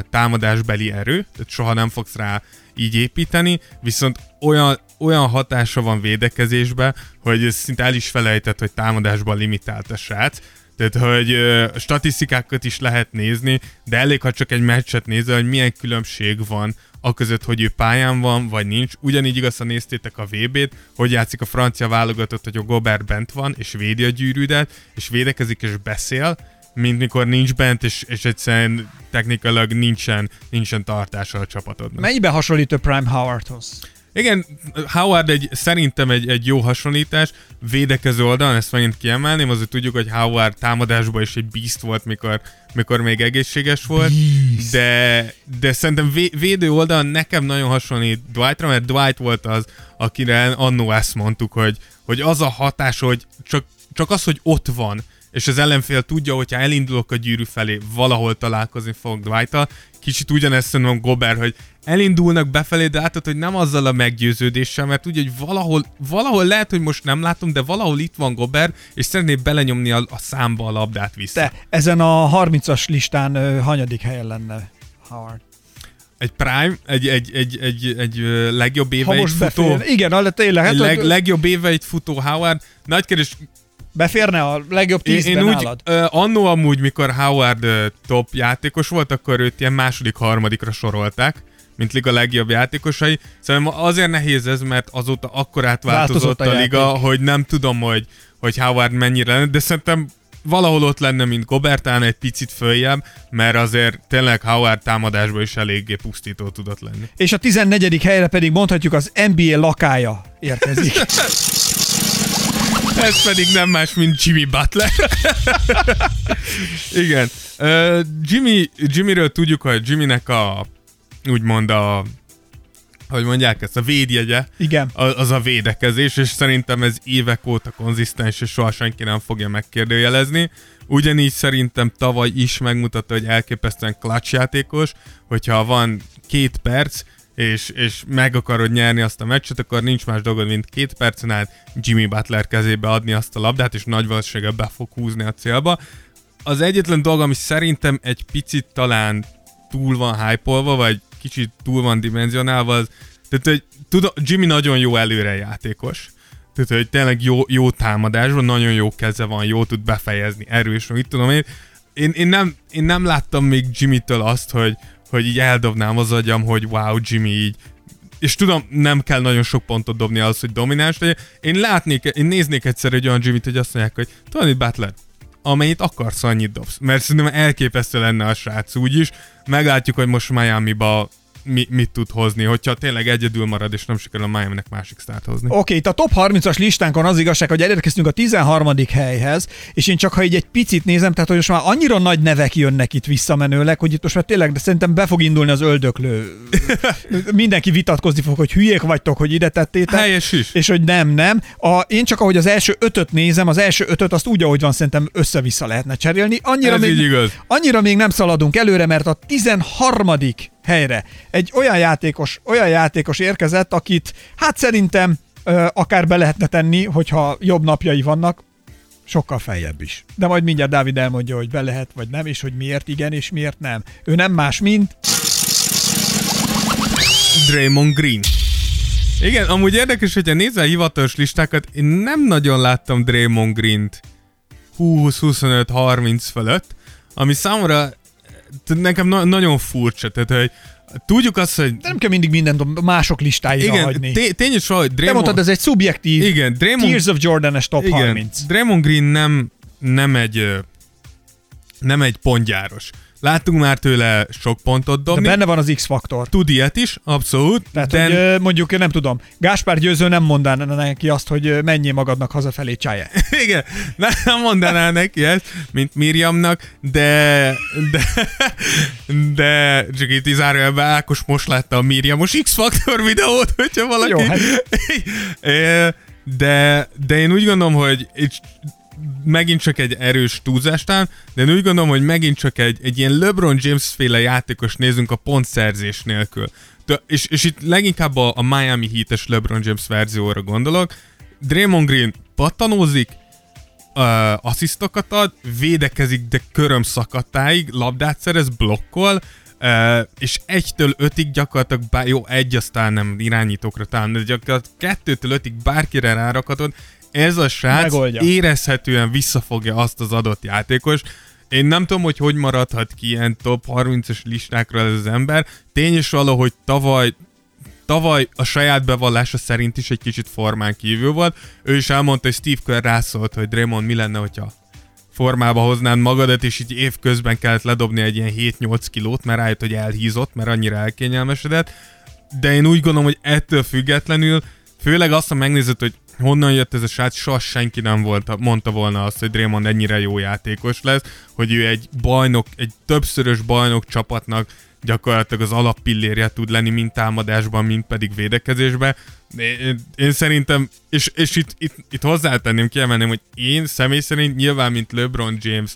támadásbeli erő, tehát soha nem fogsz rá így építeni, viszont olyan, olyan hatása van védekezésbe, hogy szinte el is felejtett, hogy támadásban limitált a srác. Tehát, hogy ö, statisztikákat is lehet nézni, de elég, ha csak egy meccset nézel, hogy milyen különbség van a között, hogy ő pályán van, vagy nincs. Ugyanígy igaz, ha néztétek a VB-t, hogy játszik a francia válogatott, hogy a Gobert bent van, és védi a gyűrűdet, és védekezik, és beszél, mint mikor nincs bent, és, és egyszerűen technikailag nincsen, nincsen tartása a csapatodnak. Mennyiben hasonlít a Prime Howardhoz? Igen, Howard egy, szerintem egy, egy jó hasonlítás, védekező oldalon, ezt megint kiemelném, azért tudjuk, hogy Howard támadásban is egy beast volt, mikor, mikor még egészséges volt, de, de szerintem vé, védő oldalon nekem nagyon hasonlít Dwightra, mert Dwight volt az, akire annó ezt mondtuk, hogy, hogy az a hatás, hogy csak, csak az, hogy ott van, és az ellenfél tudja, hogyha elindulok a gyűrű felé, valahol találkozni fogok dwight Kicsit ugyanezt szerintem Gober, hogy elindulnak befelé, de látod, hogy nem azzal a meggyőződéssel, mert ugye, hogy valahol, valahol lehet, hogy most nem látom, de valahol itt van Gober, és szeretné belenyomni a, a számba a labdát vissza. Te ezen a 30-as listán ö, hanyadik helyen lenne Howard? Egy prime, egy, egy, egy, egy, egy legjobb Ha éve egy most futó, befér, igen, tényleg, hát egy leg, leg, legjobb éve egy futó Howard. Nagy kérdés, beférne a legjobb Én, tízben én úgy, nálad? ö, annó amúgy, mikor Howard ö, top játékos volt, akkor őt ilyen második, harmadikra sorolták, mint liga legjobb játékosai. Szerintem azért nehéz ez, mert azóta akkor átváltozott Változott a a, liga, játék. hogy nem tudom, hogy, hogy Howard mennyire lenne, de szerintem valahol ott lenne, mint Gobert, talán egy picit följebb, mert azért tényleg Howard támadásban is eléggé pusztító tudott lenni. És a 14. helyre pedig mondhatjuk az NBA lakája érkezik. Ez pedig nem más, mint Jimmy Butler. Igen. Uh, Jimmy, Jimmyről tudjuk, hogy Jimmynek a úgymond a hogy mondják ezt, a védjegye, Igen. az a védekezés, és szerintem ez évek óta konzisztens, és soha senki nem fogja megkérdőjelezni. Ugyanígy szerintem tavaly is megmutatta, hogy elképesztően clutch játékos, hogyha van két perc, és, és meg akarod nyerni azt a meccset, akkor nincs más dolgod, mint két percen át Jimmy Butler kezébe adni azt a labdát, és nagy valószínűséggel be fog húzni a célba. Az egyetlen dolog, ami szerintem egy picit talán túl van hype vagy kicsit túl van dimenzionálva, az, tehát, hogy tudom, Jimmy nagyon jó előre játékos, tehát, hogy tényleg jó, jó támadásban, nagyon jó keze van, jó tud befejezni, erős, mit tudom én. Én, én, nem, én nem láttam még Jimmy-től azt, hogy, hogy így eldobnám az agyam, hogy wow, Jimmy így és tudom, nem kell nagyon sok pontot dobni az, hogy domináns legyen. Én látnék, én néznék egyszer egy olyan Jimmy-t, hogy azt mondják, hogy Tony Butler, amennyit akarsz, annyit dobsz. Mert szerintem elképesztő lenne a srác úgyis. Meglátjuk, hogy most Miami-ba mi, mit tud hozni, hogyha tényleg egyedül marad, és nem sikerül a Miami-nek másik sztárt hozni. Oké, okay, itt a top 30-as listánkon az igazság, hogy elérkeztünk a 13. helyhez, és én csak ha így egy picit nézem, tehát hogy most már annyira nagy nevek jönnek itt visszamenőleg, hogy itt most már tényleg, de szerintem be fog indulni az öldöklő. Mindenki vitatkozni fog, hogy hülyék vagytok, hogy ide tettétek. Helyes is. És hogy nem, nem. A, én csak ahogy az első ötöt nézem, az első ötöt azt úgy, ahogy van, szerintem össze-vissza lehetne cserélni. Annyira, Ez még, igaz. annyira még nem szaladunk előre, mert a 13. helyre egy olyan játékos, olyan játékos érkezett, akit hát szerintem ö, akár be lehetne tenni, hogyha jobb napjai vannak, sokkal feljebb is. De majd mindjárt Dávid elmondja, hogy be lehet, vagy nem, és hogy miért igen, és miért nem. Ő nem más, mint Draymond Green. Igen, amúgy érdekes, hogyha nézel hivatalos listákat, én nem nagyon láttam Draymond Green-t 20-25-30 fölött, ami számomra nekem na- nagyon furcsa, tehát hogy tudjuk azt, hogy de nem kell mindig mindent a mások listáira igen, hagyni. té- tény is valahogy Te Draymond, mondtad, ez egy szubjektív igen, Draymond, Tears of Jordan-es top igen, 30. Draymond Green nem, nem egy nem egy pontgyáros. Láttunk már tőle sok pontot De dobni. benne van az X-faktor. Tud ilyet is, abszolút. Tehát, de hogy ö, mondjuk, én nem tudom, Gáspár Győző nem mondaná neki azt, hogy menjél magadnak hazafelé csáját. Igen, nem mondaná neki ezt, mint Miriamnak, de, de, de csak itt zárójelben Ákos most látta a Miriamos X-Factor videót, hogyha valaki... Jó, hát. De, de én úgy gondolom, hogy itt megint csak egy erős túlzástán, de én úgy gondolom, hogy megint csak egy, egy ilyen LeBron James féle játékos nézünk a pontszerzés nélkül. De, és, és itt leginkább a, a Miami Heat-es LeBron James verzióra gondolok. Draymond Green pattanózik, uh, asszisztokat ad, védekezik, de köröm szakadtáig, labdát szerez, blokkol, uh, és egytől ötig gyakorlatilag, bár, jó, egy aztán nem irányítókra talán, de gyakorlatilag kettőtől ötig bárkire rárakhatod, ez a srác Megoldja. érezhetően visszafogja azt az adott játékos. Én nem tudom, hogy hogy maradhat ki ilyen top 30-as listákra ez az ember. Tény is valahogy tavaly tavaly a saját bevallása szerint is egy kicsit formán kívül volt. Ő is elmondta, hogy Steve Kerr rászólt, hogy Draymond mi lenne, hogyha formába hoznád magadat, és így évközben kellett ledobni egy ilyen 7-8 kilót, mert rájött, hogy elhízott, mert annyira elkényelmesedett. De én úgy gondolom, hogy ettől függetlenül, főleg azt, ha megnézed, hogy honnan jött ez a srác, soha senki nem volt, mondta volna azt, hogy Draymond ennyire jó játékos lesz, hogy ő egy bajnok, egy többszörös bajnok csapatnak gyakorlatilag az alappillérje tud lenni, mind támadásban, mind pedig védekezésben. Én, én szerintem, és, és itt, itt, itt hozzátenném, kiemelném, hogy én személy szerint nyilván, mint LeBron James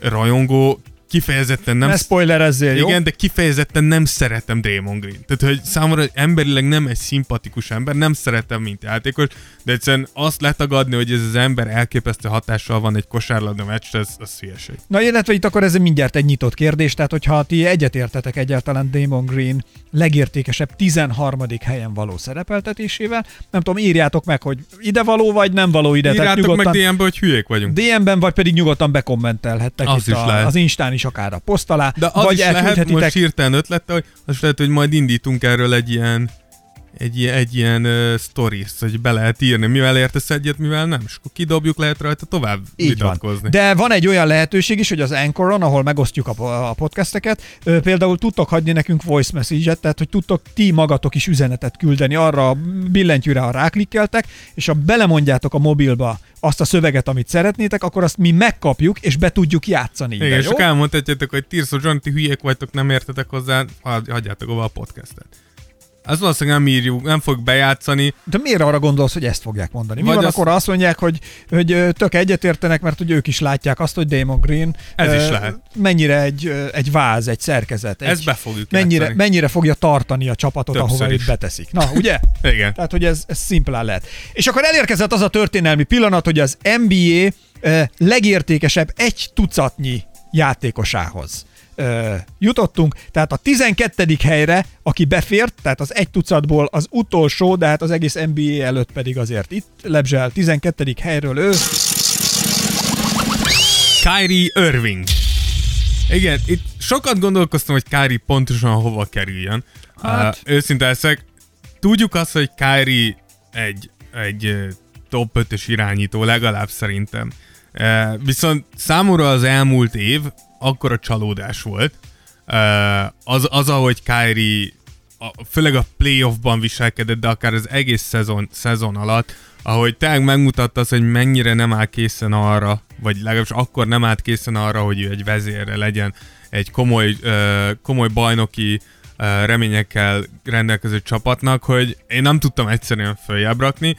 rajongó, kifejezetten nem... Ne spoilerezzél, jó? Igen, de kifejezetten nem szeretem Draymond Green. Tehát, hogy számomra emberileg nem egy szimpatikus ember, nem szeretem, mint játékos, de egyszerűen azt letagadni, hogy ez az ember elképesztő hatással van egy kosárlabda meccsre, ez, az hülyeség. Na, illetve itt akkor ez mindjárt egy nyitott kérdés, tehát hogyha ti egyetértetek egyáltalán Damon Green legértékesebb 13. helyen való szerepeltetésével, nem tudom, írjátok meg, hogy ide való vagy nem való ide. tehát Írjátok meg nyugodtan DM-be, hogy hülyék vagyunk. DM-ben, vagy pedig nyugodtan bekommentelhettek Az itt is a, lehet. az Instán is akár a poszt alá, De az vagy is lehet, most hirtelen ötlete, hogy az is lehet, hogy majd indítunk erről egy ilyen egy, ilyen- egy ilyen uh, stories, hogy be lehet írni, mivel értesz egyet, mivel nem, és akkor kidobjuk, lehet rajta tovább Így vitatkozni. van. De van egy olyan lehetőség is, hogy az Anchoron, ahol megosztjuk a, a podcasteket, ö, például tudtok hagyni nekünk voice message-et, tehát hogy tudtok ti magatok is üzenetet küldeni arra a billentyűre, ha ráklikkeltek, és ha belemondjátok a mobilba azt a szöveget, amit szeretnétek, akkor azt mi megkapjuk, és be tudjuk játszani. ide, Igen, és jó? csak elmondhatjátok, hogy Tirso John, ti hülyék vagytok, nem értetek hozzá, hagy- hagyjátok ova a podcastet. Ez valószínűleg nem írjuk, nem fog bejátszani. De miért arra gondolsz, hogy ezt fogják mondani? Mi Vagy van azt- akkor azt mondják, hogy, hogy tök egyetértenek, mert hogy ők is látják azt, hogy Damon Green Ez is lehet. mennyire egy, egy váz, egy szerkezet. Egy, Ezt be fogjuk mennyire, játszani. mennyire fogja tartani a csapatot, Többször ahova őt is. beteszik. Na, ugye? Igen. Tehát, hogy ez, ez szimplán lehet. És akkor elérkezett az a történelmi pillanat, hogy az NBA legértékesebb egy tucatnyi játékosához ö, jutottunk. Tehát a 12. helyre, aki befért, tehát az egy tucatból az utolsó, de hát az egész NBA előtt pedig azért itt lebzsel 12. helyről ő. Kyrie Irving. Igen, itt sokat gondolkoztam, hogy Kyrie pontosan hova kerüljön. Hát- Uh, őszinte leszek, tudjuk azt, hogy Kyrie egy, egy top 5-ös irányító, legalább szerintem. Uh, viszont számomra az elmúlt év akkora csalódás volt, az, az, ahogy Kyrie a, főleg a playoffban viselkedett, de akár az egész szezon, szezon alatt, ahogy tényleg megmutatta az, hogy mennyire nem áll készen arra, vagy legalábbis akkor nem állt készen arra, hogy ő egy vezérre legyen egy komoly, uh, komoly bajnoki uh, reményekkel rendelkező csapatnak, hogy én nem tudtam egyszerűen följebb rakni.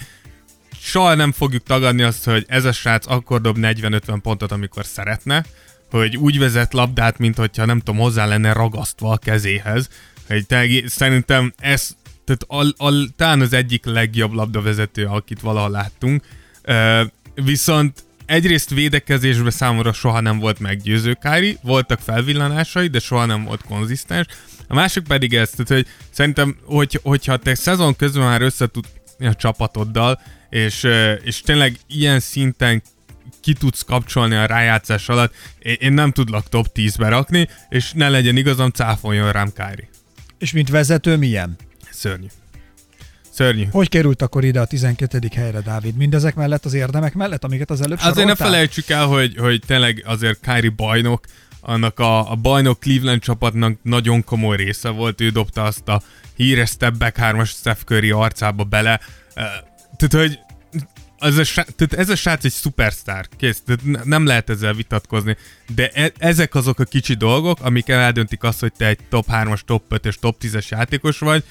Soha nem fogjuk tagadni azt, hogy ez a srác akkor dob 40-50 pontot, amikor szeretne, hogy úgy vezet labdát, mint hogyha nem tudom, hozzá lenne ragasztva a kezéhez. Hogy te, szerintem ez tehát a, a, talán az egyik legjobb labdavezető, akit valaha láttunk. Uh, viszont egyrészt védekezésben számomra soha nem volt meggyőző Kári, voltak felvillanásai, de soha nem volt konzisztens. A másik pedig ez, tehát, hogy szerintem, hogy, hogyha te szezon közben már összetud a csapatoddal, és, és tényleg ilyen szinten ki tudsz kapcsolni a rájátszás alatt, én nem tudlak top 10-be rakni, és ne legyen igazam, cáfoljon rám Kári. És mint vezető milyen? Szörnyű. Szörnyű. Hogy került akkor ide a 12. helyre, Dávid? Mindezek mellett, az érdemek mellett, amiket az előbb Azért ne felejtsük el, hogy, hogy tényleg azért Kyrie bajnok, annak a, a bajnok Cleveland csapatnak nagyon komoly része volt, ő dobta azt a híres step back 3 Steph Curry arcába bele. Tehát, hogy ez a, tehát ez a srác egy szupersztár, kész, tehát nem lehet ezzel vitatkozni, de e, ezek azok a kicsi dolgok, amik eldöntik azt, hogy te egy top 3-as, top 5-es, top 10-es játékos vagy,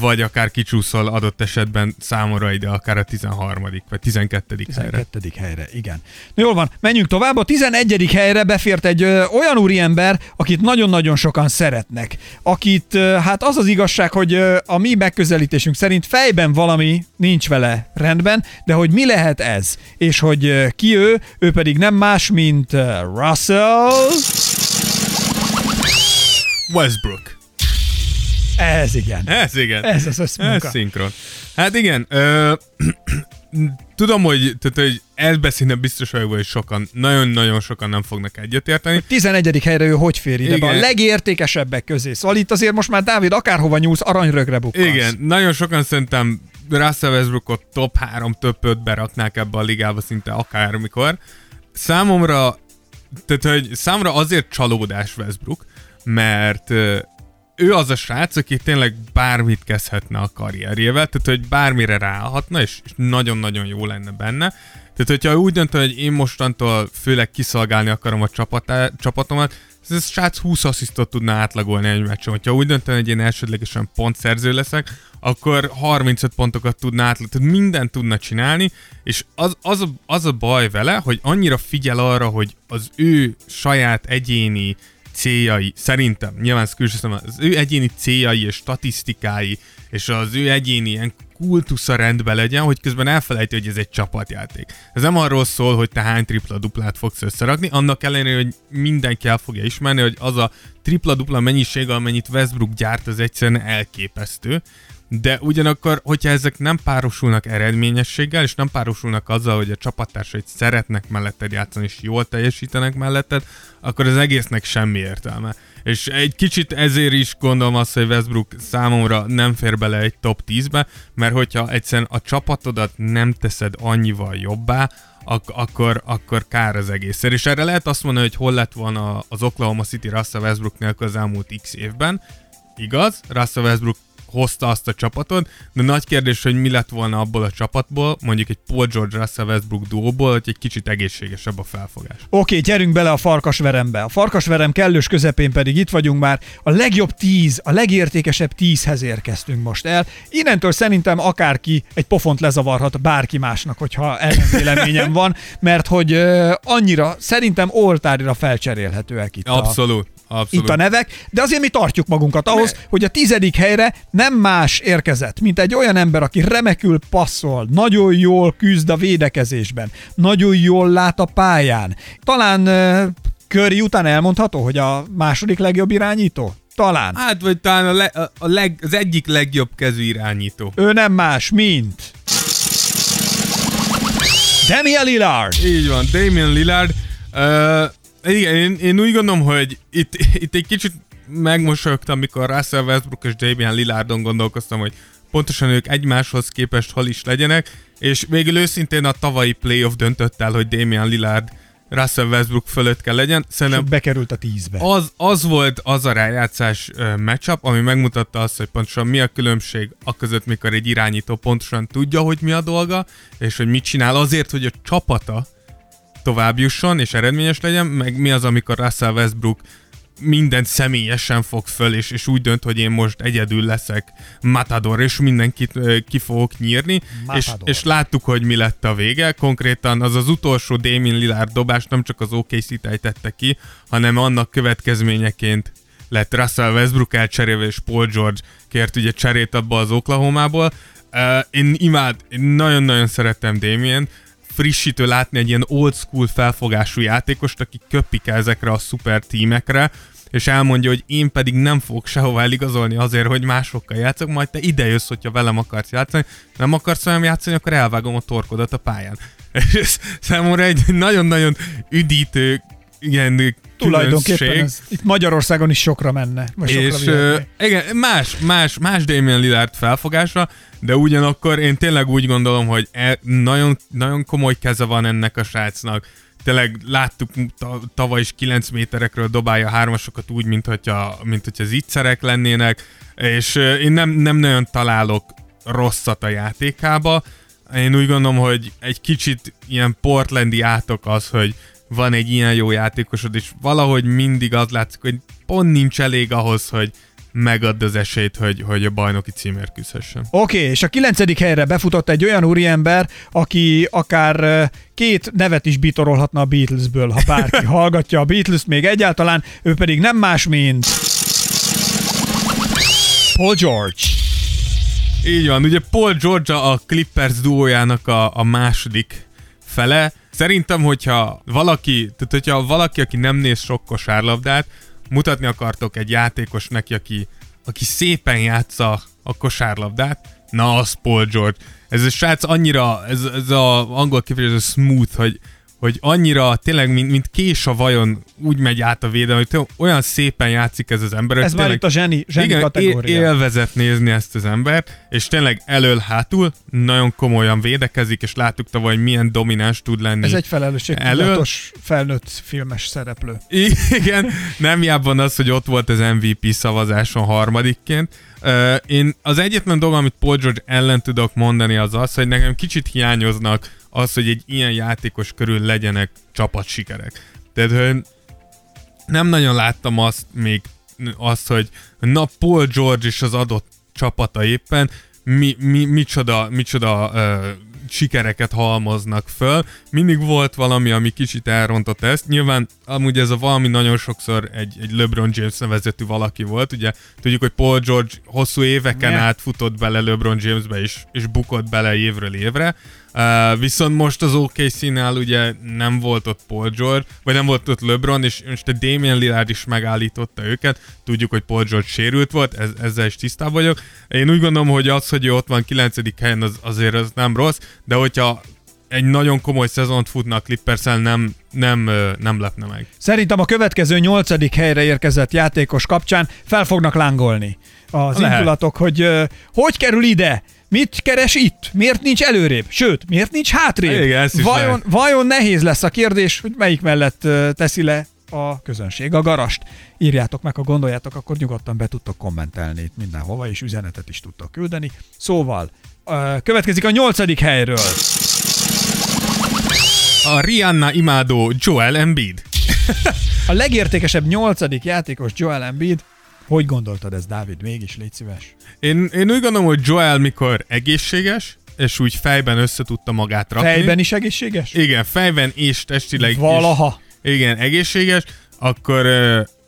vagy akár kicsúszol adott esetben számomra ide akár a 13. vagy 12. 12. helyre. helyre, igen. Na jól van, menjünk tovább. A 11. helyre befért egy ö, olyan úriember, akit nagyon-nagyon sokan szeretnek. Akit, ö, hát az az igazság, hogy ö, a mi megközelítésünk szerint fejben valami nincs vele rendben, de hogy mi lehet ez, és hogy ö, ki ő, ő pedig nem más, mint ö, Russell... Westbrook. Ez igen. Ez igen. Ez az összmunka. Ez szinkron. Hát igen, ö, tudom, hogy, tehát, hogy elbeszélne biztos vagyok, hogy sokan, nagyon-nagyon sokan nem fognak egyetérteni. A 11. helyre ő hogy fér ide? Be? A legértékesebbek közé. Szóval itt azért most már Dávid akárhova nyúlsz, aranyrögre bukkansz. Igen, nagyon sokan szerintem Russell Westbrookot top 3, top 5 beraknák ebbe a ligába szinte akármikor. Számomra, tehát hogy számomra azért csalódás Westbrook, mert ő az a srác, aki tényleg bármit kezdhetne a karrierjével, tehát hogy bármire ráhatna, és nagyon-nagyon jó lenne benne. Tehát, hogyha úgy dönt, hogy én mostantól főleg kiszolgálni akarom a csapatá, csapatomat, ez a srác 20 asszisztot tudna átlagolni egy meccsen. Hogyha úgy döntöm, hogy én elsődlegesen pontszerző leszek, akkor 35 pontokat tudna átlagolni, tehát mindent tudna csinálni, és az, az, a, az a baj vele, hogy annyira figyel arra, hogy az ő saját egyéni céljai, szerintem, nyilván az ő egyéni céljai és statisztikái, és az ő egyéni ilyen kultusza rendben legyen, hogy közben elfelejti, hogy ez egy csapatjáték. Ez nem arról szól, hogy te hány tripla-duplát fogsz összerakni, annak ellenére, hogy mindenki el fogja ismerni, hogy az a tripla-dupla mennyiség, amennyit Westbrook gyárt, az egyszerűen elképesztő, de ugyanakkor, hogyha ezek nem párosulnak eredményességgel, és nem párosulnak azzal, hogy a csapattársaid szeretnek melletted játszani, és jól teljesítenek melletted, akkor az egésznek semmi értelme. És egy kicsit ezért is gondolom azt, hogy Westbrook számomra nem fér bele egy top 10-be, mert hogyha egyszerűen a csapatodat nem teszed annyival jobbá, ak- akkor, akkor kár az egész. És erre lehet azt mondani, hogy hol lett volna az Oklahoma City Russell Westbrook nélkül az elmúlt x évben. Igaz, Russell Westbrook hozta azt a csapatot, de nagy kérdés, hogy mi lett volna abból a csapatból, mondjuk egy Paul George Russell Westbrook duóból, hogy egy kicsit egészségesebb a felfogás. Oké, okay, gyerünk bele a farkasverembe. A farkasverem kellős közepén pedig itt vagyunk már. A legjobb tíz, a legértékesebb tízhez érkeztünk most el. Innentől szerintem akárki egy pofont lezavarhat bárki másnak, hogyha ellenvéleményem van, mert hogy annyira szerintem oltárira felcserélhetőek itt. Abszolút. A Abszolút. itt a nevek, de azért mi tartjuk magunkat ahhoz, ne. hogy a tizedik helyre nem más érkezett, mint egy olyan ember, aki remekül passzol, nagyon jól küzd a védekezésben, nagyon jól lát a pályán. Talán uh, Curry után elmondható, hogy a második legjobb irányító? Talán. Hát, vagy talán a, le, a leg, az egyik legjobb kezű irányító. Ő nem más, mint... Damian Lillard. Így van, Damian Lillard. Uh, igen, én, én úgy gondolom, hogy itt, itt egy kicsit megmosolyogtam, amikor Russell Westbrook és Damian Lillardon gondolkoztam, hogy pontosan ők egymáshoz képest hol is legyenek, és végül őszintén a tavalyi playoff döntött el, hogy Damian Lillard Russell Westbrook fölött kell legyen. Szerintem bekerült a tízbe. az, az volt az a rájátszás uh, matchup, ami megmutatta azt, hogy pontosan mi a különbség a között, mikor egy irányító pontosan tudja, hogy mi a dolga, és hogy mit csinál azért, hogy a csapata tovább jusson és eredményes legyen, meg mi az, amikor Russell Westbrook mindent személyesen fog föl, és, és úgy dönt, hogy én most egyedül leszek Matador, és mindenkit ö, ki fogok nyírni, és, Matador. és láttuk, hogy mi lett a vége. Konkrétan az az utolsó Damien Lillard dobás nem csak az OKC-t ejtette ki, hanem annak következményeként lett Russell Westbrook elcserélve, és Paul George kért ugye cserét abba az Oklahomából. Uh, én imád, én nagyon-nagyon szerettem Damien, frissítő látni egy ilyen old school felfogású játékost, aki köpik ezekre a szuper tímekre, és elmondja, hogy én pedig nem fogok sehova eligazolni azért, hogy másokkal játszok, majd te ide jössz, hogyha velem akarsz játszani, nem akarsz velem játszani, akkor elvágom a torkodat a pályán. És ez számomra egy nagyon-nagyon üdítő ilyen Tulajdonképpen ez itt Magyarországon is sokra menne. Vagy sokra És ö, igen, más, más, más Damian Lillard felfogása, de ugyanakkor én tényleg úgy gondolom, hogy e, nagyon, nagyon komoly keze van ennek a srácnak. Tényleg láttuk ta, tavaly is 9 méterekről dobálja a hármasokat úgy, mint hogyha, mint hogyha zicserek lennének, és én nem, nem nagyon találok rosszat a játékába. Én úgy gondolom, hogy egy kicsit ilyen portlandi átok az, hogy van egy ilyen jó játékosod, és valahogy mindig az látszik, hogy pont nincs elég ahhoz, hogy megadd az esélyt, hogy, hogy a bajnoki címért küzdhessen. Oké, okay, és a kilencedik helyre befutott egy olyan úriember, aki akár két nevet is bitorolhatna a Beatlesből, ha bárki hallgatja a Beatles-t még egyáltalán, ő pedig nem más, mint Paul George. Így van, ugye Paul George a Clippers duójának a, a második fele. Szerintem, hogyha valaki, tehát hogyha valaki, aki nem néz sok kosárlabdát, mutatni akartok egy játékos neki, aki, aki szépen játsza a kosárlabdát, na az Paul George. Ez a srác annyira, ez, ez a angol kifejezés, smooth, hogy, hogy annyira tényleg, mint, mint kés a vajon úgy megy át a védelem, hogy olyan szépen játszik ez az ember. hogy Ez már tényleg- itt a zseni, zseni igen, kategória. élvezet nézni ezt az embert, és tényleg elől-hátul nagyon komolyan védekezik, és láttuk tavaly, hogy milyen domináns tud lenni. Ez egy felelősségtudatos felnőtt filmes szereplő. Igen, nem jában az, hogy ott volt az MVP szavazáson harmadikként. Uh, én az egyetlen dolog, amit Paul George ellen tudok mondani, az az, hogy nekem kicsit hiányoznak az, hogy egy ilyen játékos körül legyenek csapatsikerek. Tehát, hogy nem nagyon láttam azt még azt, hogy na Paul George is az adott csapata éppen mi, mi, micsoda, micsoda uh, sikereket halmoznak föl. Mindig volt valami, ami kicsit elrontott ezt. Nyilván amúgy ez a valami nagyon sokszor egy, egy LeBron James nevezetű valaki volt. Ugye tudjuk, hogy Paul George hosszú éveken Ne. át futott bele LeBron Jamesbe és, és bukott bele évről évre. Uh, viszont most az OKC-nál ugye nem volt ott Paul George, vagy nem volt ott LeBron, és most a Damian Lillard is megállította őket. Tudjuk, hogy Paul George sérült volt, ez, ezzel is tisztában vagyok. Én úgy gondolom, hogy az, hogy ő ott van 9. helyen, az, azért az nem rossz, de hogyha egy nagyon komoly szezont futna a clippers nem, nem, nem lepne meg. Szerintem a következő nyolcadik helyre érkezett játékos kapcsán fel fognak lángolni az Lehet. indulatok, hogy hogy kerül ide? Mit keres itt? Miért nincs előrébb? Sőt, miért nincs hátrébb? Igen, vajon, vajon nehéz lesz a kérdés, hogy melyik mellett teszi le a közönség a garast. Írjátok meg, ha gondoljátok, akkor nyugodtan be tudtok kommentelni itt mindenhova, és üzenetet is tudtok küldeni. Szóval, következik a nyolcadik helyről. A Rihanna imádó Joel Embiid. A legértékesebb nyolcadik játékos Joel Embiid. Hogy gondoltad ez, Dávid? Mégis légy szíves. Én, én úgy gondolom, hogy Joel mikor egészséges, és úgy fejben össze tudta magát rakni. Fejben is egészséges? Igen, fejben és testileg is. Valaha. Igen, egészséges, akkor,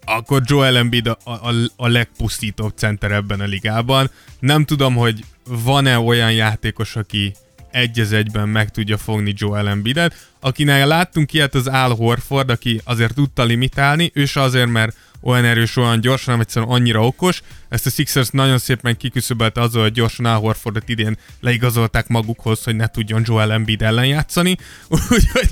akkor Joel Embiid a, a, a legpusztítóbb center ebben a ligában. Nem tudom, hogy van-e olyan játékos, aki egy az egyben meg tudja fogni Joel Embiidet. Akinek láttunk ilyet az Al Horford, aki azért tudta limitálni, se azért, mert olyan erős, olyan gyors, hanem egyszerűen annyira okos. Ezt a Sixers nagyon szépen kiküszöbölte azzal, hogy gyorsan Al Horfordot idén leigazolták magukhoz, hogy ne tudjon Joel Embiid ellen játszani. Úgyhogy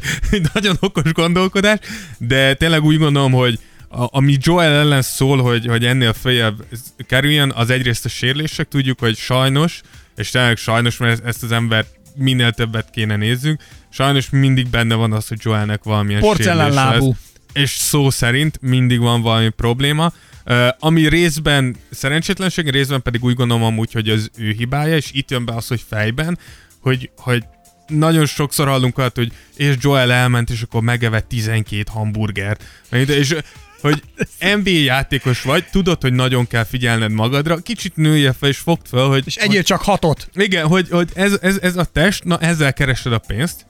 nagyon okos gondolkodás, de tényleg úgy gondolom, hogy a, ami Joel ellen szól, hogy, hogy ennél feljebb kerüljön, az egyrészt a sérülések, tudjuk, hogy sajnos, és tényleg sajnos, mert ezt az embert minél többet kéne nézzünk. sajnos mindig benne van az, hogy Joelnek valamilyen Porcelánlábú. sérülése lesz. És szó szerint mindig van valami probléma. Uh, ami részben szerencsétlenség, részben pedig úgy gondolom amúgy, hogy az ő hibája, és itt jön be az, hogy fejben, hogy, hogy nagyon sokszor hallunk olyat, hogy és Joel elment, és akkor megevett 12 hamburgert. És hogy NBA játékos vagy, tudod, hogy nagyon kell figyelned magadra, kicsit nője fel, és fogd fel, hogy... És egyél csak hatot. Igen, hogy, hogy ez, ez, ez a test, na ezzel keresed a pénzt,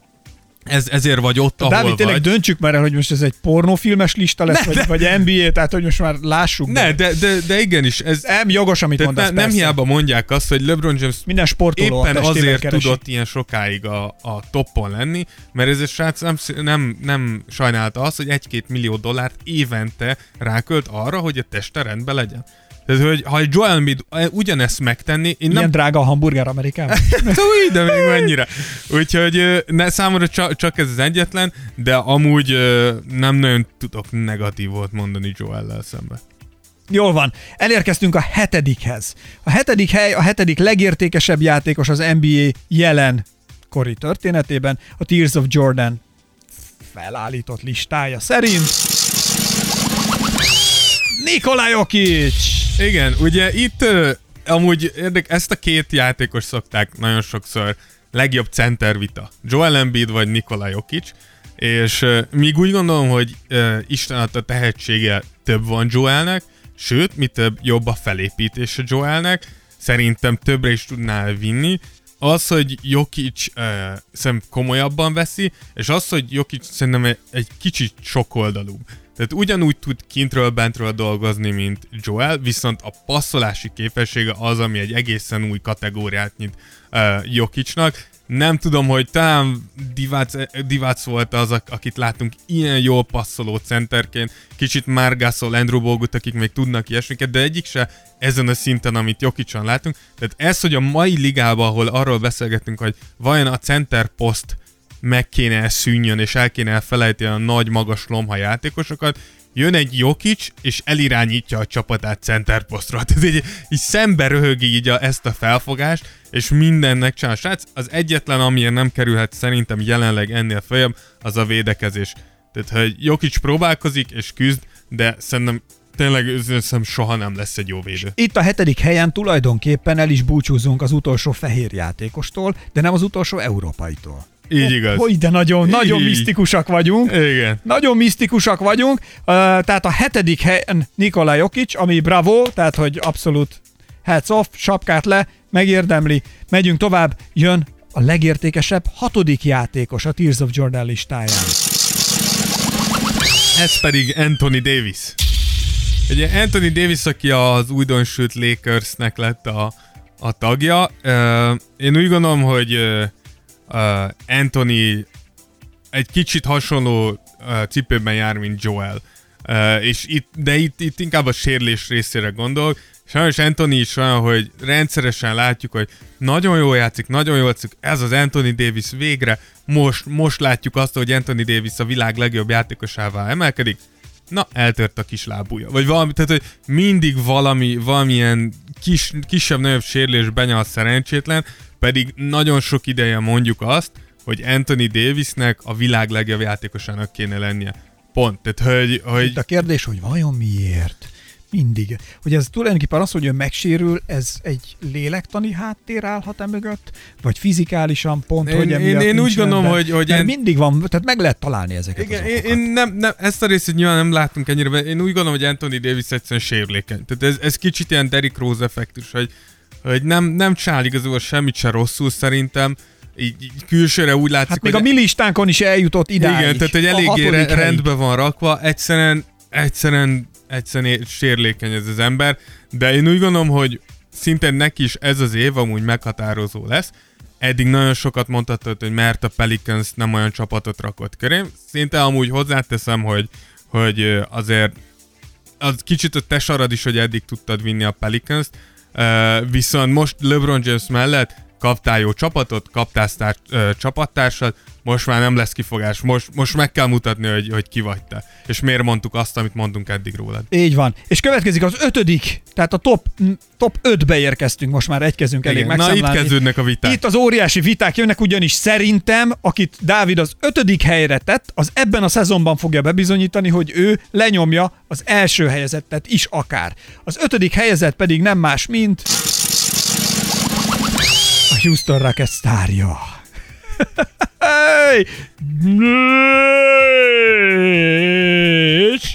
ez, ezért vagy ott, ahol Dávid, tényleg vagy. döntsük már el, hogy most ez egy pornófilmes lista lesz, Ne, vagy, vagy NBA, tehát hogy most már lássuk. Ne, de, de, de igenis, ez Nem jogos, amit tehát mondasz, ne, nem persze. hiába mondják azt, hogy LeBron James Minden sportoló éppen azért keresi. tudott ilyen sokáig a, a toppon lenni, mert ez a srác nem, nem, nem sajnálta azt, hogy egy-két millió dollárt évente rákölt arra, hogy a teste rendben legyen. Tehát, hogy ha egy Joel Embiid ugyanezt megtenni, én Milyen nem drága a hamburger Amerikában? Új, de még mennyire. Úgyhogy ne, számomra csak, csak ez az egyetlen, de amúgy nem nagyon tudok negatívot mondani Joel-lel szemben. Jól van. Elérkeztünk a hetedikhez. A hetedik hely, a hetedik legértékesebb játékos az NBA jelen kori történetében, a Tears of Jordan felállított listája szerint Nikola Jokic! Igen, ugye itt amúgy érdek, ezt a két játékos szokták nagyon sokszor legjobb center vita. Joel Embiid vagy Nikola Jokic, és ö, míg úgy gondolom, hogy ö, Isten adta tehetsége több van Joelnek, sőt, mi több jobb a felépítése Joelnek, szerintem többre is tudná vinni, az, hogy Jokic uh, szerintem komolyabban veszi, és az, hogy Jokic szerintem egy, egy kicsit sokoldalúbb. Tehát ugyanúgy tud kintről, bentről dolgozni, mint Joel, viszont a passzolási képessége az, ami egy egészen új kategóriát nyit uh, Jokicnak. Nem tudom, hogy talán Divac, Divac volt az, ak- akit látunk ilyen jól passzoló centerként, kicsit Margasol, Andrew Bogut, akik még tudnak ilyesmiket, de egyik se ezen a szinten, amit Jokicson látunk. Tehát ez, hogy a mai ligában, ahol arról beszélgetünk, hogy vajon a center poszt meg kéne szűnjön, és el kéne felejteni a nagy, magas lomha játékosokat, jön egy Jokic, és elirányítja a csapatát center posztra. Tehát így, így szembe röhögi így a, ezt a felfogást, és mindennek csinál. Srác, az egyetlen, amilyen nem kerülhet szerintem jelenleg ennél följebb, az a védekezés. Tehát, hogy Jokic próbálkozik és küzd, de szerintem tényleg szerintem soha nem lesz egy jó védő. Itt a hetedik helyen tulajdonképpen el is búcsúzunk az utolsó fehér játékostól, de nem az utolsó európaitól. Így igaz. Hogy de nagyon, nagyon Így. misztikusak vagyunk. Igen. Nagyon misztikusak vagyunk, uh, tehát a hetedik helyen Nikola Jokic, ami bravo, tehát hogy abszolút hats off, sapkát le, megérdemli. Megyünk tovább, jön a legértékesebb hatodik játékos a Tears of Jordan listáján. Ez pedig Anthony Davis. Ugye Anthony Davis, aki az újdonsült Lakersnek lett a, a tagja, én úgy gondolom, hogy uh, Anthony egy kicsit hasonló uh, cipőben jár, mint Joel. Uh, és itt, de itt, itt inkább a sérülés részére gondolok. Sajnos Anthony is olyan, hogy rendszeresen látjuk, hogy nagyon jól játszik, nagyon jól játszik, ez az Anthony Davis végre, most, most látjuk azt, hogy Anthony Davis a világ legjobb játékosává emelkedik, na, eltört a kis lábúja. Vagy valami, tehát, hogy mindig valami, valamilyen kis, kisebb-nagyobb sérülés benyal szerencsétlen, pedig nagyon sok ideje mondjuk azt, hogy Anthony Davisnek a világ legjobb játékosának kéne lennie. Pont. Tehát, hogy, hogy Itt a kérdés, hogy vajon miért? Mindig. Hogy ez tulajdonképpen az, hogy ő megsérül, ez egy lélektani háttér állhat-e mögött? Vagy fizikálisan pont, Én- hogy én- emiatt én nincs úgy gondolom, rendben? hogy- hogy en- mindig van, tehát meg lehet találni ezeket Igen, az én, okokat. én nem, nem, ezt a részét nyilván nem láttunk ennyire, én úgy gondolom, hogy Anthony Davis egyszerűen sérülékeny. Tehát ez, ez kicsit ilyen Derrick Rose effektus, hogy, hogy nem, nem csinál igazából semmit se rosszul szerintem. Így, így külsőre úgy látszik, Hát még hogy a mi listánkon is eljutott idáig. Igen, tehát hogy eléggé re- rendben van rakva, egyszerűen, egyszerűen, egyszerűen sérlékeny ez az ember, de én úgy gondolom, hogy szinte neki is ez az év amúgy meghatározó lesz. Eddig nagyon sokat mondhatod, hogy mert a Pelicans nem olyan csapatot rakott köré. Szinte amúgy hozzáteszem, hogy, hogy azért az kicsit a te sarad is, hogy eddig tudtad vinni a Pelicans-t, viszont most LeBron James mellett kaptál jó csapatot, kaptál sztár, uh, csapattársat, most már nem lesz kifogás, most, most meg kell mutatni, hogy, hogy ki vagy te. És miért mondtuk azt, amit mondtunk eddig rólad. Így van. És következik az ötödik, tehát a top, top 5-be érkeztünk, most már egy kezünk elég Igen, na itt kezdődnek a viták. Itt az óriási viták jönnek, ugyanis szerintem, akit Dávid az ötödik helyre tett, az ebben a szezonban fogja bebizonyítani, hogy ő lenyomja az első helyezettet is akár. Az ötödik helyezett pedig nem más, mint a Houston Rockets sztárja. És...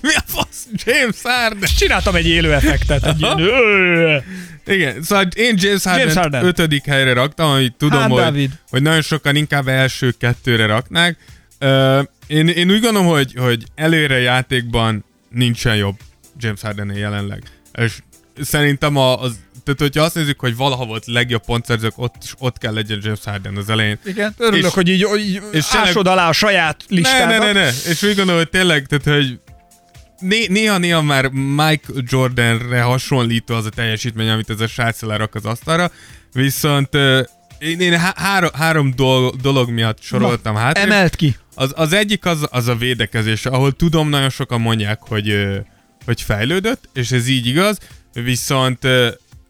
Mi a fasz? James Harden. Csináltam egy élő effektet. Egy ilyen... Igen, szóval én James Harden, James Harden. ötödik helyre raktam, amit tudom, Hát, hogy, hogy nagyon sokan inkább első kettőre raknák. Uh, én, én úgy gondolom, hogy, hogy előre játékban nincsen jobb James harden jelenleg. És szerintem a, az, tehát hogyha azt nézzük, hogy valaha volt legjobb pontszerzők, ott is ott kell legyen James Harden az elején. Igen, örülök, És- hogy így, így és tényleg- ásod alá a saját Ne, listádat. ne, ne, ne. És úgy gondolom, hogy tényleg, tehát, hogy né- néha-néha már Michael Jordanre hasonlító az a teljesítmény, amit ez a srác lerak az asztalra, viszont én, én há- három, három dolog, dolog miatt soroltam Na, hát. Emelt ki. Az, az egyik az, az a védekezés, ahol tudom, nagyon sokan mondják, hogy, hogy fejlődött, és ez így igaz, viszont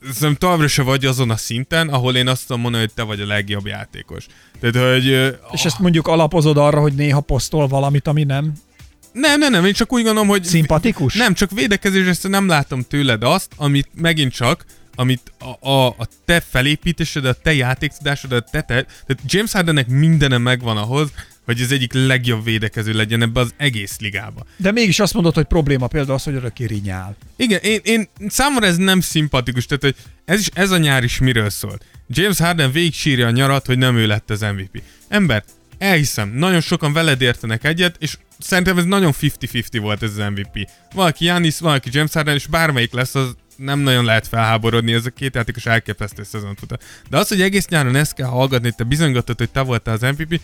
szerintem továbbra se vagy azon a szinten, ahol én azt tudom mondani, hogy te vagy a legjobb játékos. Tehát, hogy... És ezt mondjuk alapozod arra, hogy néha posztol valamit, ami nem Nem, nem, nem, én csak úgy gondolom, hogy... szimpatikus? Nem, csak védekezésre nem látom tőled azt, amit megint csak, amit a, a, a te felépítésed, a te játéktudásod, a te, te tehát James Hardennek mindene megvan ahhoz, hogy az egyik legjobb védekező legyen ebbe az egész ligába. De mégis azt mondod, hogy probléma például az, hogy örökké rinyál. Igen, én, én számomra ez nem szimpatikus, tehát hogy ez, is, ez a nyár is miről szólt. James Harden végig sírja a nyarat, hogy nem ő lett az MVP. Ember, elhiszem, nagyon sokan veled értenek egyet, és szerintem ez nagyon 50-50 volt ez az MVP. Valaki Giannis, valaki James Harden, és bármelyik lesz, az nem nagyon lehet felháborodni, ez a két játékos elképesztő szezont futott. De az, hogy egész nyáron ezt kell hallgatni, hogy te bizonygatod, hogy te voltál az MVP,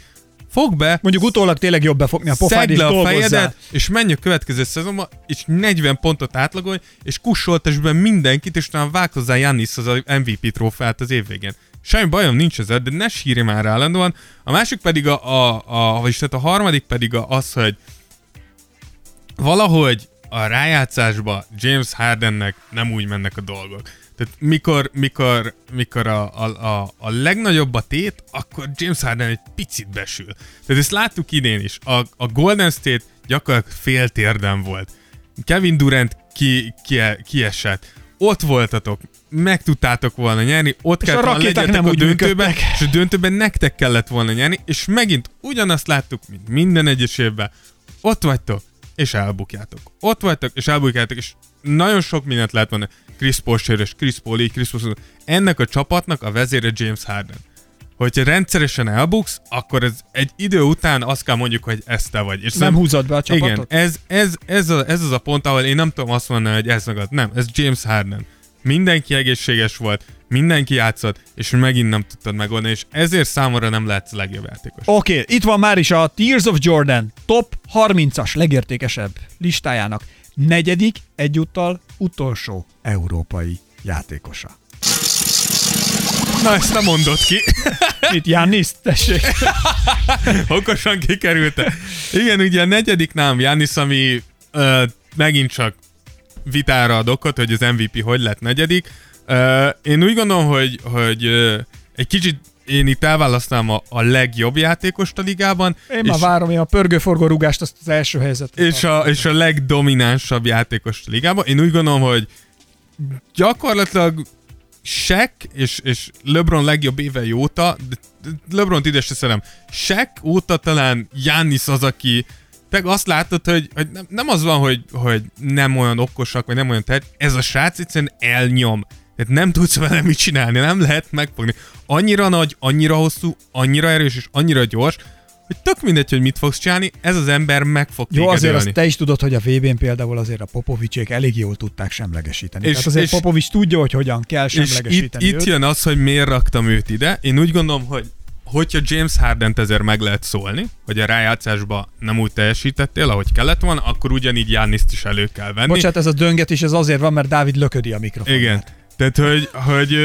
fog be, Mondjuk utólag tényleg jobb befogni a pofád és le a fejedet, és menj a következő szezonba, és 40 pontot átlagolj, és kussoltasd be mindenkit, és utána vág hozzá Jannis az MVP trófeát az év végén. Semmi bajom nincs ezzel, de ne sírj már állandóan. A másik pedig a, a, a vagyis tehát a harmadik pedig a, az, hogy valahogy a rájátszásba James Hardennek nem úgy mennek a dolgok. Tehát mikor, mikor, mikor a, a, a, a legnagyobb a tét, akkor James Harden egy picit besül. Tehát ezt láttuk idén is. A, a Golden State gyakorlatilag fél térden volt. Kevin Durant ki, ki, kiesett. Ott voltatok, meg tudtátok volna nyerni, ott És kellett volna legyetek a döntőben, működtek. és a döntőben nektek kellett volna nyerni, és megint ugyanazt láttuk, mint minden egyes évben. Ott vagytok, és elbukjátok. Ott vagytok, és elbukjátok, és nagyon sok mindent lehet volna. Chris Paul sérülés, Chris Paul így, Chris Paul. Ennek a csapatnak a vezére James Harden. Hogyha rendszeresen elbuksz, akkor ez egy idő után azt kell mondjuk, hogy ez te vagy. És Nem húzod be a csapatot? igen, ez, ez, ez, a, ez az a pont, ahol én nem tudom azt mondani, hogy ez meg az. Nem, ez James Harden. Mindenki egészséges volt, mindenki játszott, és megint nem tudtad megoldani, és ezért számomra nem lehetsz a legjobb játékos. Oké, okay, itt van már is a Tears of Jordan top 30-as legértékesebb listájának negyedik, egyúttal utolsó európai játékosa. Na, ezt nem mondod ki. Itt Jannis, tessék. Okosan kikerülte. Igen, ugye a negyedik nám Jánisz, ami ö, megint csak vitára ad okot, hogy az MVP hogy lett negyedik. Ö, én úgy gondolom, hogy, hogy ö, egy kicsit én itt elválasztnám a, a legjobb játékost a ligában. Én már és- várom én a pörgőforgó rúgást, azt az első helyzetet. és a, és a legdominánsabb játékos a ligában. Én úgy gondolom, hogy gyakorlatilag Shaq és, és LeBron legjobb éve óta, de de LeBron ide se szerem, Shaq óta talán Giannis az, aki te azt látod, hogy, hogy nem, nem az van, hogy, hogy nem olyan okosak, vagy nem olyan tehet, ez a srác egyszerűen elnyom. Tehát nem tudsz vele mit csinálni, nem lehet megfogni. Annyira nagy, annyira hosszú, annyira erős és annyira gyors, hogy tök mindegy, hogy mit fogsz csinálni, ez az ember meg fog Jó, azért ölni. azt te is tudod, hogy a VB-n például azért a Popovicsék elég jól tudták semlegesíteni. És- Tehát azért és- Popovics tudja, hogy hogyan kell És itt, semlegesíteni itt őt. jön az, hogy miért raktam őt ide. Én úgy gondolom, hogy hogyha James Harden-t ezért meg lehet szólni, hogy a rájátszásban nem úgy teljesítettél, ahogy kellett volna, akkor ugyanígy Jániszt is elő kell venni. Bocsánat, ez a dönget is ez azért van, mert Dávid löködi a mikrofont. Igen. Tehát, hogy, hogy,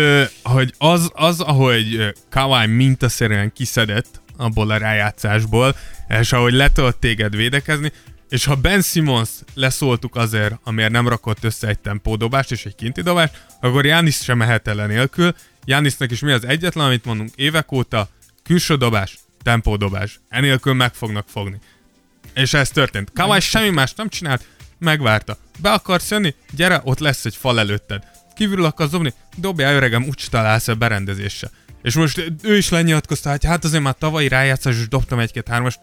hogy az, az, ahogy ö, Kawhi mintaszerűen kiszedett abból a rájátszásból, és ahogy le tudott téged védekezni, és ha Ben Simmons leszóltuk azért, amiért nem rakott össze egy tempódobást és egy kinti dobást, akkor Jánis sem mehet el nélkül. Jánisnak is mi az egyetlen, amit mondunk évek óta, külső dobás, tempódobás. Enélkül meg fognak fogni. És ez történt. Kawai semmi más nem csinált, megvárta. Be akarsz jönni? Gyere, ott lesz egy fal előtted. Kívül akarsz dobni? Dobjál öregem, úgy találsz a berendezéssel. És most ő is lenyilatkozta, hogy hát azért már tavalyi rájátszás is dobtam egy-két hármast.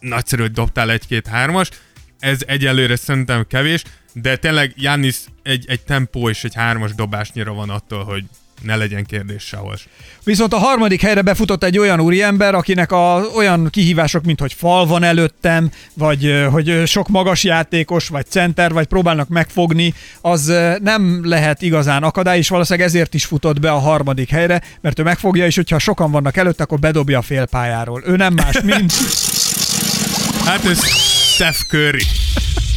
Nagyszerű, hogy dobtál egy-két hármas. Ez egyelőre szerintem kevés, de tényleg Janis egy, egy tempó és egy hármas dobásnyira van attól, hogy ne legyen kérdés sehol. Viszont a harmadik helyre befutott egy olyan úriember, akinek a, olyan kihívások, mint hogy fal van előttem, vagy hogy sok magas játékos, vagy center, vagy próbálnak megfogni, az nem lehet igazán akadály, és valószínűleg ezért is futott be a harmadik helyre, mert ő megfogja, és hogyha sokan vannak előtt, akkor bedobja a félpályáról. Ő nem más, mint... Hát ez Steph Curry.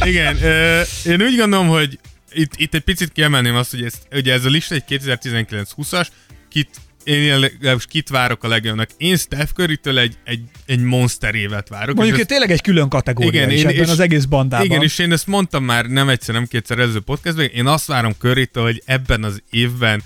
Igen, ö, én úgy gondolom, hogy itt, itt egy picit kiemelném azt, hogy ez, ugye ez a lista egy 2019-20-as, kit, én legalábbis kit várok a legjobbnak. Én Steph Curry-től egy, egy, egy monster évet várok. Mondjuk és ő tényleg egy külön kategória Igen, is én- ebben és- az egész bandában. Igen, és én ezt mondtam már nem egyszer, nem kétszer előző podcastban, én azt várom curry hogy ebben az évben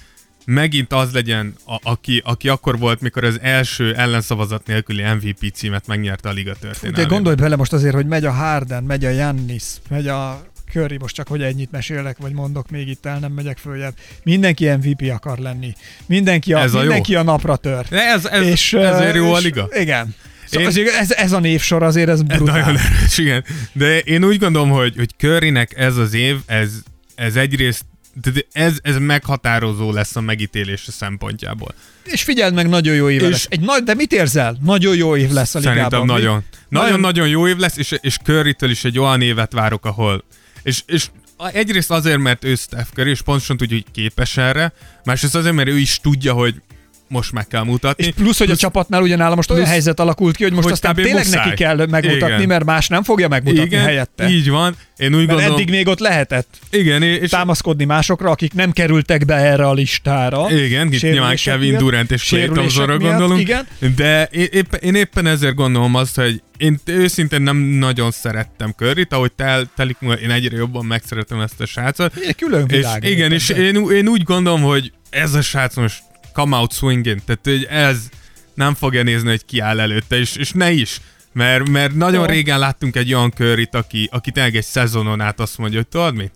megint az legyen, a, aki, aki akkor volt, mikor az első ellenszavazat nélküli MVP címet megnyerte a liga De történelmében. gondolj bele most azért, hogy megy a Harden, megy a Jannis, megy a Curry, most csak hogy ennyit mesélek, vagy mondok még itt el, nem megyek följebb. Mindenki MVP akar lenni. Mindenki a, Ez a jó. mindenki a napra tör. De ez, ez, és, ezért jó a liga. Igen. Szóval Én- ez, ez a névsor azért ez brutál. nagyon erős, igen. De én úgy gondolom, hogy, hogy Currynek ez az év, ez, ez egyrészt de ez, ez meghatározó lesz a megítélése szempontjából. És figyeld meg, nagyon jó év És- lesz. Egy nagy, de mit érzel? Nagyon jó év lesz a ligában. Szerintem nagyon. Nagyon- Nagyon-nagyon jó év lesz, és, és Curry-től is egy olyan évet várok, ahol... És, és egyrészt azért, mert ő Steph Curry, és pontosan tudja, hogy képes erre, másrészt azért, mert ő is tudja, hogy most meg kell mutatni. És plusz, hogy a csapatnál ugyanáll most olyan plusz- helyzet alakult ki, hogy most hogy aztán tényleg muszáj. neki kell megmutatni, Igen. mert más nem fogja megmutatni igen, helyette. így van. Én úgy Mert gondolom... eddig még ott lehetett Igen, és, támaszkodni másokra, akik nem kerültek be erre a listára. Igen, itt nyilván Kevin. Durant és Clay Thompsonra gondolunk. Igen. De én éppen, én éppen ezért gondolom azt, hogy én őszintén nem nagyon szerettem Curryt, ahogy tel, telik, én egyre jobban megszeretem ezt a srácot. Egy külön És világ. igen, és én, én úgy gondolom, hogy ez a srác most come out swinging, tehát hogy ez nem fogja nézni, hogy ki áll előtte, és, és ne is. Mert, mert nagyon Jó. régen láttunk egy olyan Curryt, aki, aki tényleg egy szezonon át azt mondja, hogy tudod mit?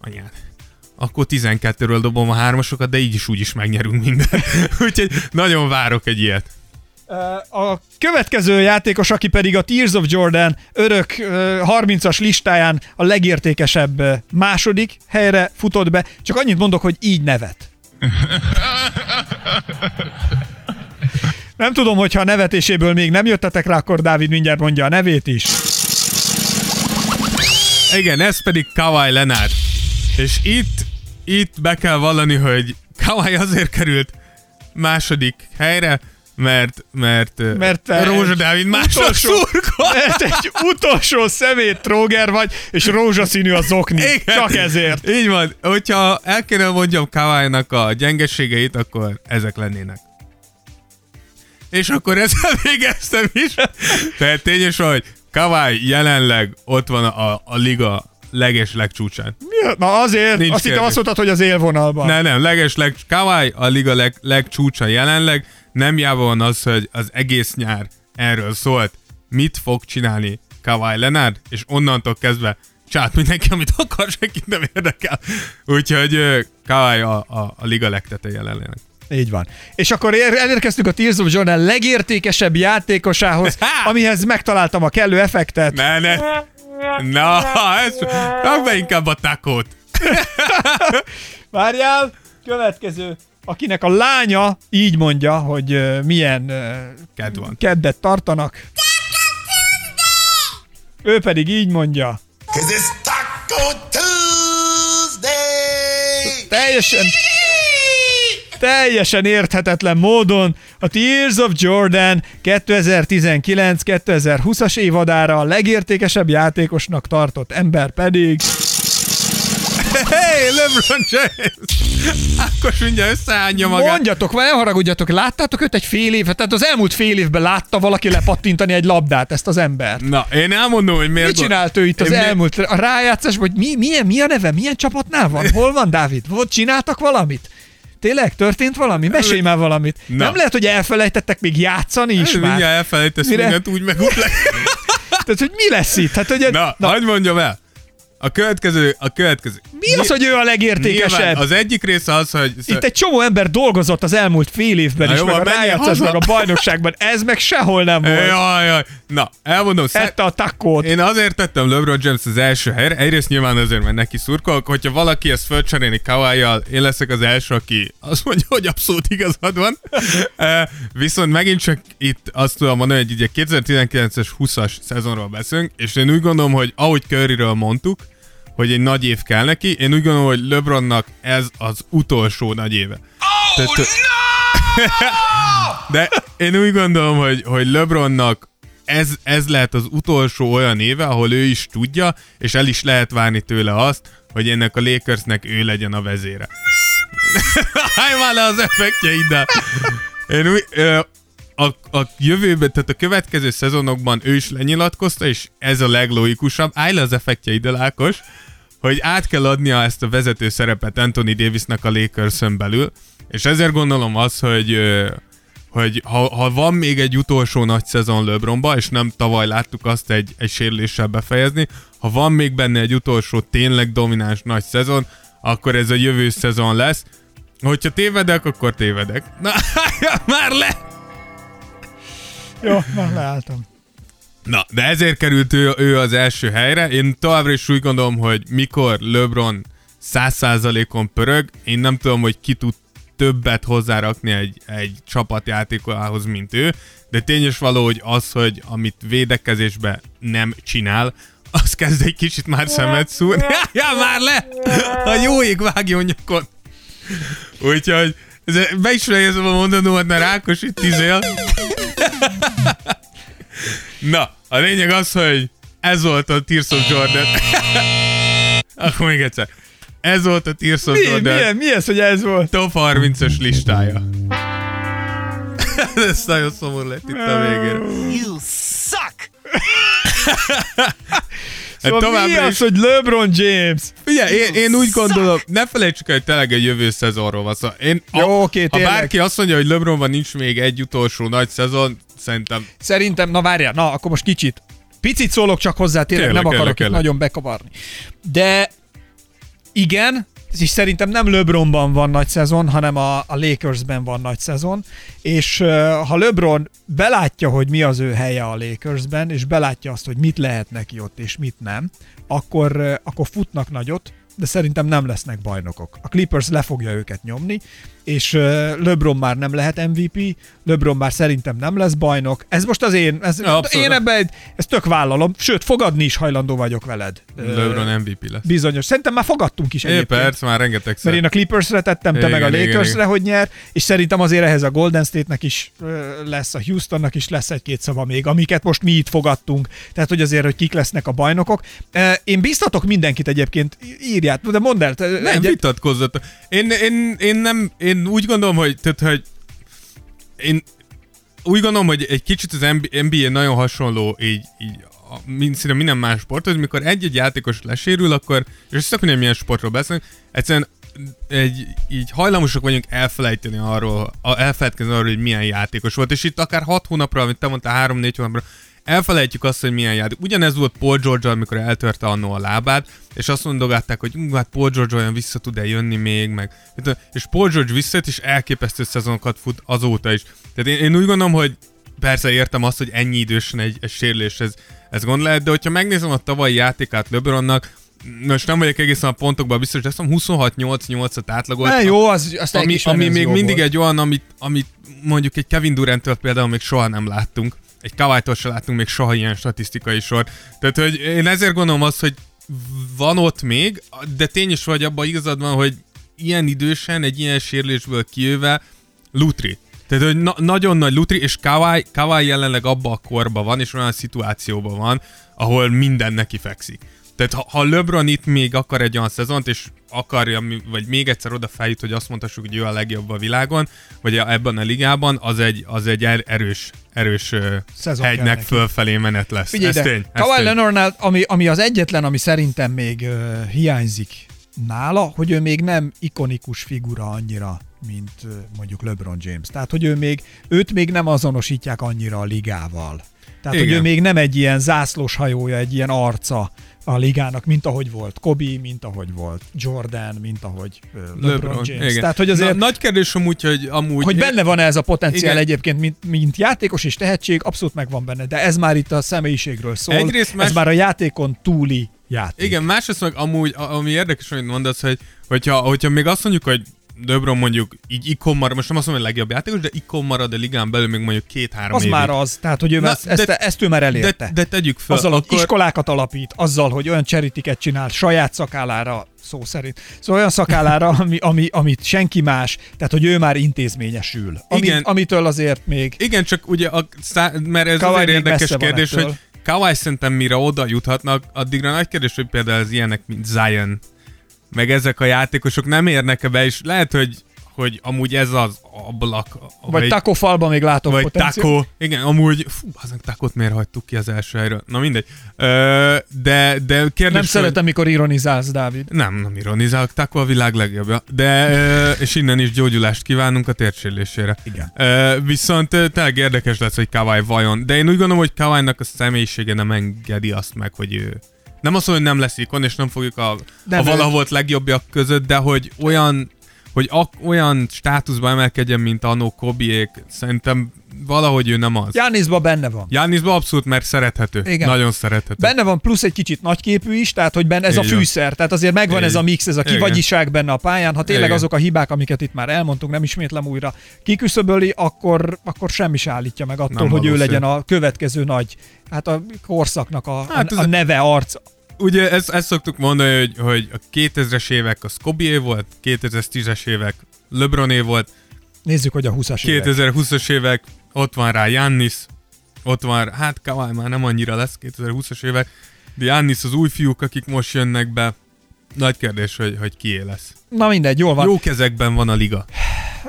Anyád, akkor 12-ről dobom a hármasokat, de így is úgy is megnyerünk mindent. Úgyhogy nagyon várok egy ilyet. A következő játékos, aki pedig a Tears of Jordan örök ö, 30-as listáján a legértékesebb második helyre futott be, csak annyit mondok, hogy így nevet. Nem tudom, hogyha a nevetéséből még nem jöttetek rá, akkor Dávid mindjárt mondja a nevét is. Igen, ez pedig Kawhi Leonard. És itt, itt be kell vallani, hogy Kawhi azért került második helyre, mert, mert, Mert te Rózsa Dávid utolsó- szurkol. Mert egy utolsó szemét tróger vagy, és rózsaszínű a zokni. Igen. Csak ezért. Így van. Hogyha el kéne mondjam Kawai-nak a gyengeségeit, akkor ezek lennének. És akkor ezzel végeztem is. Tehát tényes, hogy Kawai jelenleg ott van a, a liga leges legcsúcsán. Mi Na azért, Nincs azt hittem azt mondtad, hogy az élvonalban. Nem, nem, leges leg... Kawai a liga leg, legcsúcsa jelenleg. Nem jáva van az, hogy az egész nyár erről szólt. Mit fog csinálni Kawhi Leonard, és onnantól kezdve csát mindenki, amit akar, senki nem érdekel. Úgyhogy Kawhi a, a, a liga legtete jelenleg. Így van. És akkor ér, elérkeztünk a Tears of Jordan legértékesebb játékosához, Ha! amihez megtaláltam a kellő effektet. Ne, ne. Na, ez... Rak be inkább a takót. Várjál, következő, akinek a lánya így mondja, hogy uh, milyen uh, Ked van. keddet tartanak. Ő pedig így mondja. Teljesen, teljesen érthetetlen módon a Tears of Jordan 2019-2020-as évadára a legértékesebb játékosnak tartott ember pedig... Hey, LeBron James! Ákos mindjárt összeállja magát. Mondjatok, vagy haragudjatok, láttátok őt egy fél évet? Tehát az elmúlt fél évben látta valaki lepattintani egy labdát, ezt az embert. Na, én elmondom, hogy miért... Mit csinált ő itt az Én elmúlt, a rájátszás, vagy mi, milyen, mi a neve, milyen csapatnál van? Hol van Dávid? Volt csináltak valamit? Tényleg? Történt valami? Mesélj már valamit. Na. Nem lehet, hogy elfelejtettek még játszani is És már. elfelejtesz Mire? mindent úgy megutlak. Tehát, hogy mi lesz itt? Hát, hogy na, na, hagyd mondjam el. A következő, a következő. mi az, hogy ő a legértékesebb? Nyilván az egyik része az, hogy... Itt egy csomó ember dolgozott az elmúlt fél évben Na is, jó, meg a haza. a bajnokságban. Ez meg sehol nem volt. Jaj, jaj. Na, elmondom, Ette a takkót. Én azért tettem LeBron James az első helyre, egyrészt nyilván azért, mert neki szurkolok, hogyha valaki ezt fölcserélni kawhi én leszek az első, aki azt mondja, hogy abszolút igazad van. Eh, Viszont megint csak itt azt tudom mondani, hogy ugye 2019-es 20-as szezonról beszélünk, és én úgy gondolom, hogy ahogy Curryről mondtuk, hogy egy nagy év kell neki, én úgy gondolom, hogy LeBronnak ez az utolsó nagy éve. Oh, Tehát- De én úgy gondolom, hogy, hogy LeBronnak ez, ez lehet az utolsó olyan éve, ahol ő is tudja, és el is lehet várni tőle azt, hogy ennek a Lakersnek ő legyen a vezére. Állj már le az effektjeiddel! Én úgy, ö, a, a jövőben, tehát a következő szezonokban ő is lenyilatkozta, és ez a leglogikusabb. Állj le az effektjeiddel, Ákos, hogy át kell adnia ezt a vezető szerepet Anthony Davisnak a Lakerson belül, és ezért gondolom az, hogy hogy ha, ha van még egy utolsó nagy szezon LeBronba, és nem tavaly láttuk azt egy, egy sérüléssel befejezni, ha van még benne egy utolsó tényleg domináns nagy szezon, akkor ez a jövő szezon lesz. Hogyha tévedek, akkor tévedek. Na, már le! Jó, na, leálltam. Na, de ezért került ő, ő az első helyre. Én továbbra is úgy gondolom, hogy mikor LeBron 100%-on pörög, én nem tudom, hogy ki tud többet hozzárakni egy, egy csapatjátékolához, mint ő, de tényes való, hogy az, hogy amit védekezésbe nem csinál, az kezd egy kicsit már szemet szúrni. ja, már le! A jó ég vágjon nyakon! Úgyhogy ez- be is fejezem a mondanómat, mert Ákos itt izél. Na, a lényeg az, hogy ez volt a Tears of Jordan. Akkor még egyszer. Ez volt a Tears of Mi, Jordan milyen, mi ez, hogy ez volt? top 30-as listája. ez nagyon szomorú lett itt a végére. You suck! Szóval mi továbbra az, is- hogy LeBron James? Ugye, én, én úgy gondolom, ne felejtsük el, hogy tényleg egy jövő szezonról van szó. Én, a, Jó, oké, ha tényleg. bárki azt mondja, hogy LeBronban nincs még egy utolsó nagy szezon, szerintem Szerintem, na várjál, na akkor most kicsit. Picit szólok csak hozzá, tényleg Kérlek, nem akarok kérlek, itt kérlek. nagyon bekavarni. De igen, és szerintem nem LeBronban van nagy szezon, hanem a, a Lakersben van nagy szezon, és ha LeBron belátja, hogy mi az ő helye a Lakersben, és belátja azt, hogy mit lehet neki ott, és mit nem, akkor, akkor futnak nagyot, de szerintem nem lesznek bajnokok. A Clippers le fogja őket nyomni, és LeBron már nem lehet MVP, LeBron már szerintem nem lesz bajnok. Ez most az én, ez, Ja, én ebben ezt tök vállalom, sőt, fogadni is hajlandó vagyok veled. LeBron MVP lesz. Bizonyos. Szerintem már fogadtunk is É, egyébként. perc, már rengeteg Mert én a Clippersre tettem, te Igen, meg a Lakersre, igen. hogy nyer, és szerintem azért ehhez a Golden State-nek is lesz, a Houstonnak is lesz egy-két szava még, amiket most mi itt fogadtunk. Tehát, hogy azért, hogy kik lesznek a bajnokok. Én biztatok mindenkit egyébként, írját, de mondd el. te- Nem, egyet- vitatkozzatok. Én, én, én, nem, én úgy gondolom, hogy, tehát, hogy én úgy gondolom, hogy egy kicsit az NBA, nagyon hasonló így, így a, mind, szinte minden más sporthoz, mikor egy-egy játékos lesérül, akkor, és össze hogy milyen sportról beszélünk, egyszerűen egy, így hajlamosak vagyunk elfelejteni arról, elfelejtkezni arról, hogy milyen játékos volt, és itt akár 6 hónapra, amit te mondtál, 3-4 hónapra, elfelejtjük azt, hogy milyen játék. Ugyanez volt Paul george amikor eltörte annó a lábát, és azt mondogatták, hogy "Ú, hát Paul George olyan vissza tud-e jönni még, meg. És Paul George visszajött, és elképesztő szezonokat fut azóta is. Tehát én, én úgy gondolom, hogy persze értem azt, hogy ennyi idősen egy, egy sérülés, ez, ez gond lehet, de hogyha megnézem a tavalyi játékát LeBronnak, most nem vagyok egészen a pontokban biztos, de azt mondom 26-8-8-at átlagolt. Ne, jó, az, azt ami, ami még mindig volt. egy olyan, amit, amit mondjuk egy Kevin Durant-től például még soha nem láttunk. Egy Kawhi-tól se láttunk még soha ilyen statisztikai sor. Tehát, hogy én ezért gondolom azt, hogy van ott még, de tény is vagy abban igazad van, hogy ilyen idősen, egy ilyen sérülésből kijöve, Lutri. Tehát, hogy na- nagyon nagy Lutri, és Kawhi, Kawhi jelenleg abba a korban van, és olyan szituációban van, ahol minden neki fekszik. Tehát ha, ha LeBron itt még akar egy olyan szezont, és akarja, vagy még egyszer oda feljut, hogy azt mondhassuk, hogy ő a legjobb a világon, vagy a- ebben a ligában, az egy, az egy er- erős, erős Szezon hegynek fölfelé menet lesz. Figyelj, ez de tény, Kawhi. Leonardnál, ami, ami az egyetlen, ami szerintem még uh, hiányzik nála, hogy ő még nem ikonikus figura annyira, mint uh, mondjuk LeBron James. Tehát, hogy ő még, őt még nem azonosítják annyira a ligával. Tehát, hogy Igen. ő még nem egy ilyen zászlós hajója, egy ilyen arca a ligának, mint ahogy volt Kobe, mint ahogy volt Jordan, mint ahogy LeBron, LeBron, James. igen. Tehát, hogy azért Na, nagy kérdés amúgy, hogy amúgy... hogy benne van ez a potenciál Igen. egyébként, mint, mint játékos és tehetség, abszolút megvan benne, de ez már itt a személyiségről szól. Egyrészt más- Ez már a játékon túli játék. Igen, másrészt meg amúgy, ami érdekes, amit mondasz, hogy hogyha, hogyha még azt mondjuk, hogy LeBron mondjuk így ikon marad, most nem azt mondom, hogy legjobb játékos, de ikon marad a ligán belül még mondjuk két-három az évig. már az, tehát hogy ő Na, ezt, de- ezt, ezt ő már elérte. de, de tegyük fel, azzal, hogy akkor... iskolákat alapít, azzal, hogy olyan cseritiket csinál saját szakállára, szó szerint. Szóval olyan szakállára, ami, ami, amit senki más, tehát hogy ő már intézményesül. Amit, Igen. Amitől azért még Igen, csak ugye, a, szá, mert ez Kawhi azért érdekes kérdés, hogy Kawhi szerintem mire oda juthatnak, addigra nagy kérdés, hogy például az ilyenek, mint Zion, meg ezek a játékosok nem érnek be, és lehet, hogy hogy amúgy ez az ablak. vagy Taco falban még látom vagy potenciál. Taco. Igen, amúgy, fú, azon Takot miért hagytuk ki az első helyről? Na mindegy. Ö, de, de kérdés, Nem hogy- szeretem, mikor ironizálsz, Dávid. Nem, nem ironizálok, Taco a világ legjobbja. De, ö, és innen is gyógyulást kívánunk a térsérülésére. Igen. Ö, viszont tényleg érdekes lesz, hogy Kawai vajon. De én úgy gondolom, hogy Kawai-nak a személyisége nem engedi azt meg, hogy ő nem azt mondom, hogy nem lesz ikon, és nem fogjuk a, a volt legjobbjak között, de hogy olyan hogy ak- olyan státuszba emelkedjen, mint Anno Kobiék, szerintem valahogy ő nem az. Jániszban benne van. Jániszban abszolút, mert szerethető. Igen. Nagyon szerethető. Benne van plusz egy kicsit nagyképű is, tehát hogy benne ez a Így van. fűszer, tehát azért megvan Így. ez a mix, ez a Igen. kivagyiság benne a pályán. Ha tényleg Igen. azok a hibák, amiket itt már elmondtunk, nem ismétlem újra, kiküszöböli, akkor, akkor semmi se állítja meg attól, Nem hogy ő valószínű. legyen a következő nagy, hát a korszaknak a, Hát a, a neve, arc. Ugye ezt, ezt szoktuk mondani, hogy, hogy a 2000-es évek az Kobié volt, 2010-es évek LeBroné volt, Nézzük, hogy a 20-as évek. 2020-as évek ott van rá Jannis, ott van, hát Kawhi már nem annyira lesz 2020-as évek, de Jannis az új fiúk, akik most jönnek be. Nagy kérdés, hogy, hogy kié lesz. Na mindegy, jól van. Jó kezekben van a liga.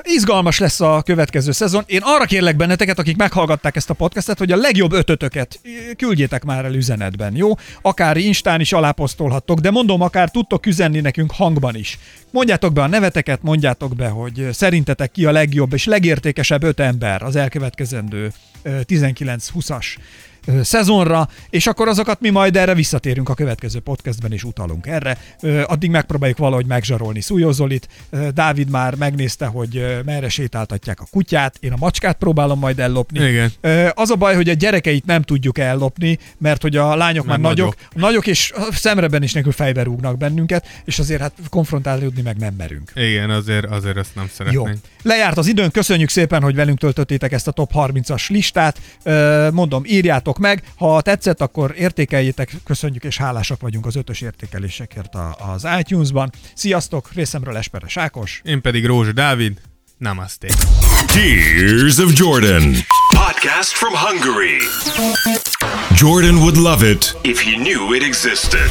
Izgalmas lesz a következő szezon. Én arra kérlek benneteket, akik meghallgatták ezt a podcastet, hogy a legjobb ötötöket küldjétek már el üzenetben, jó? Akár Instán is aláposztolhattok, de mondom, akár tudtok üzenni nekünk hangban is. Mondjátok be a neveteket, mondjátok be, hogy szerintetek ki a legjobb és legértékesebb öt ember az elkövetkezendő ö, 19-20-as ö, szezonra, és akkor azokat mi majd erre visszatérünk a következő podcastben, és utalunk erre. Addig megpróbáljuk valahogy megzsarolni Szújó Zolit. Ö, Dávid már megnézte, hogy merre sétáltatják a kutyát, én a macskát próbálom majd ellopni. Igen. Az a baj, hogy a gyerekeit nem tudjuk ellopni, mert hogy a lányok már Mert nagyok, nagyok, és szemreben is nekünk fejbe rúgnak bennünket, és azért hát konfrontálódni meg nem merünk. Igen, azért, azért ezt nem Jó. szeretnénk. Lejárt az időn, köszönjük szépen, hogy velünk töltöttétek ezt a top 30-as listát. Mondom, írjátok meg, ha tetszett, akkor értékeljétek, köszönjük és hálásak vagyunk az ötös értékelésekért a- az iTunes-ban. Sziasztok, részemről Esperes Ákos. Én pedig Rózsa Dávid, namaste. Tears of Jordan. Podcast from Hungary. Jordan would love it If he knew it existed.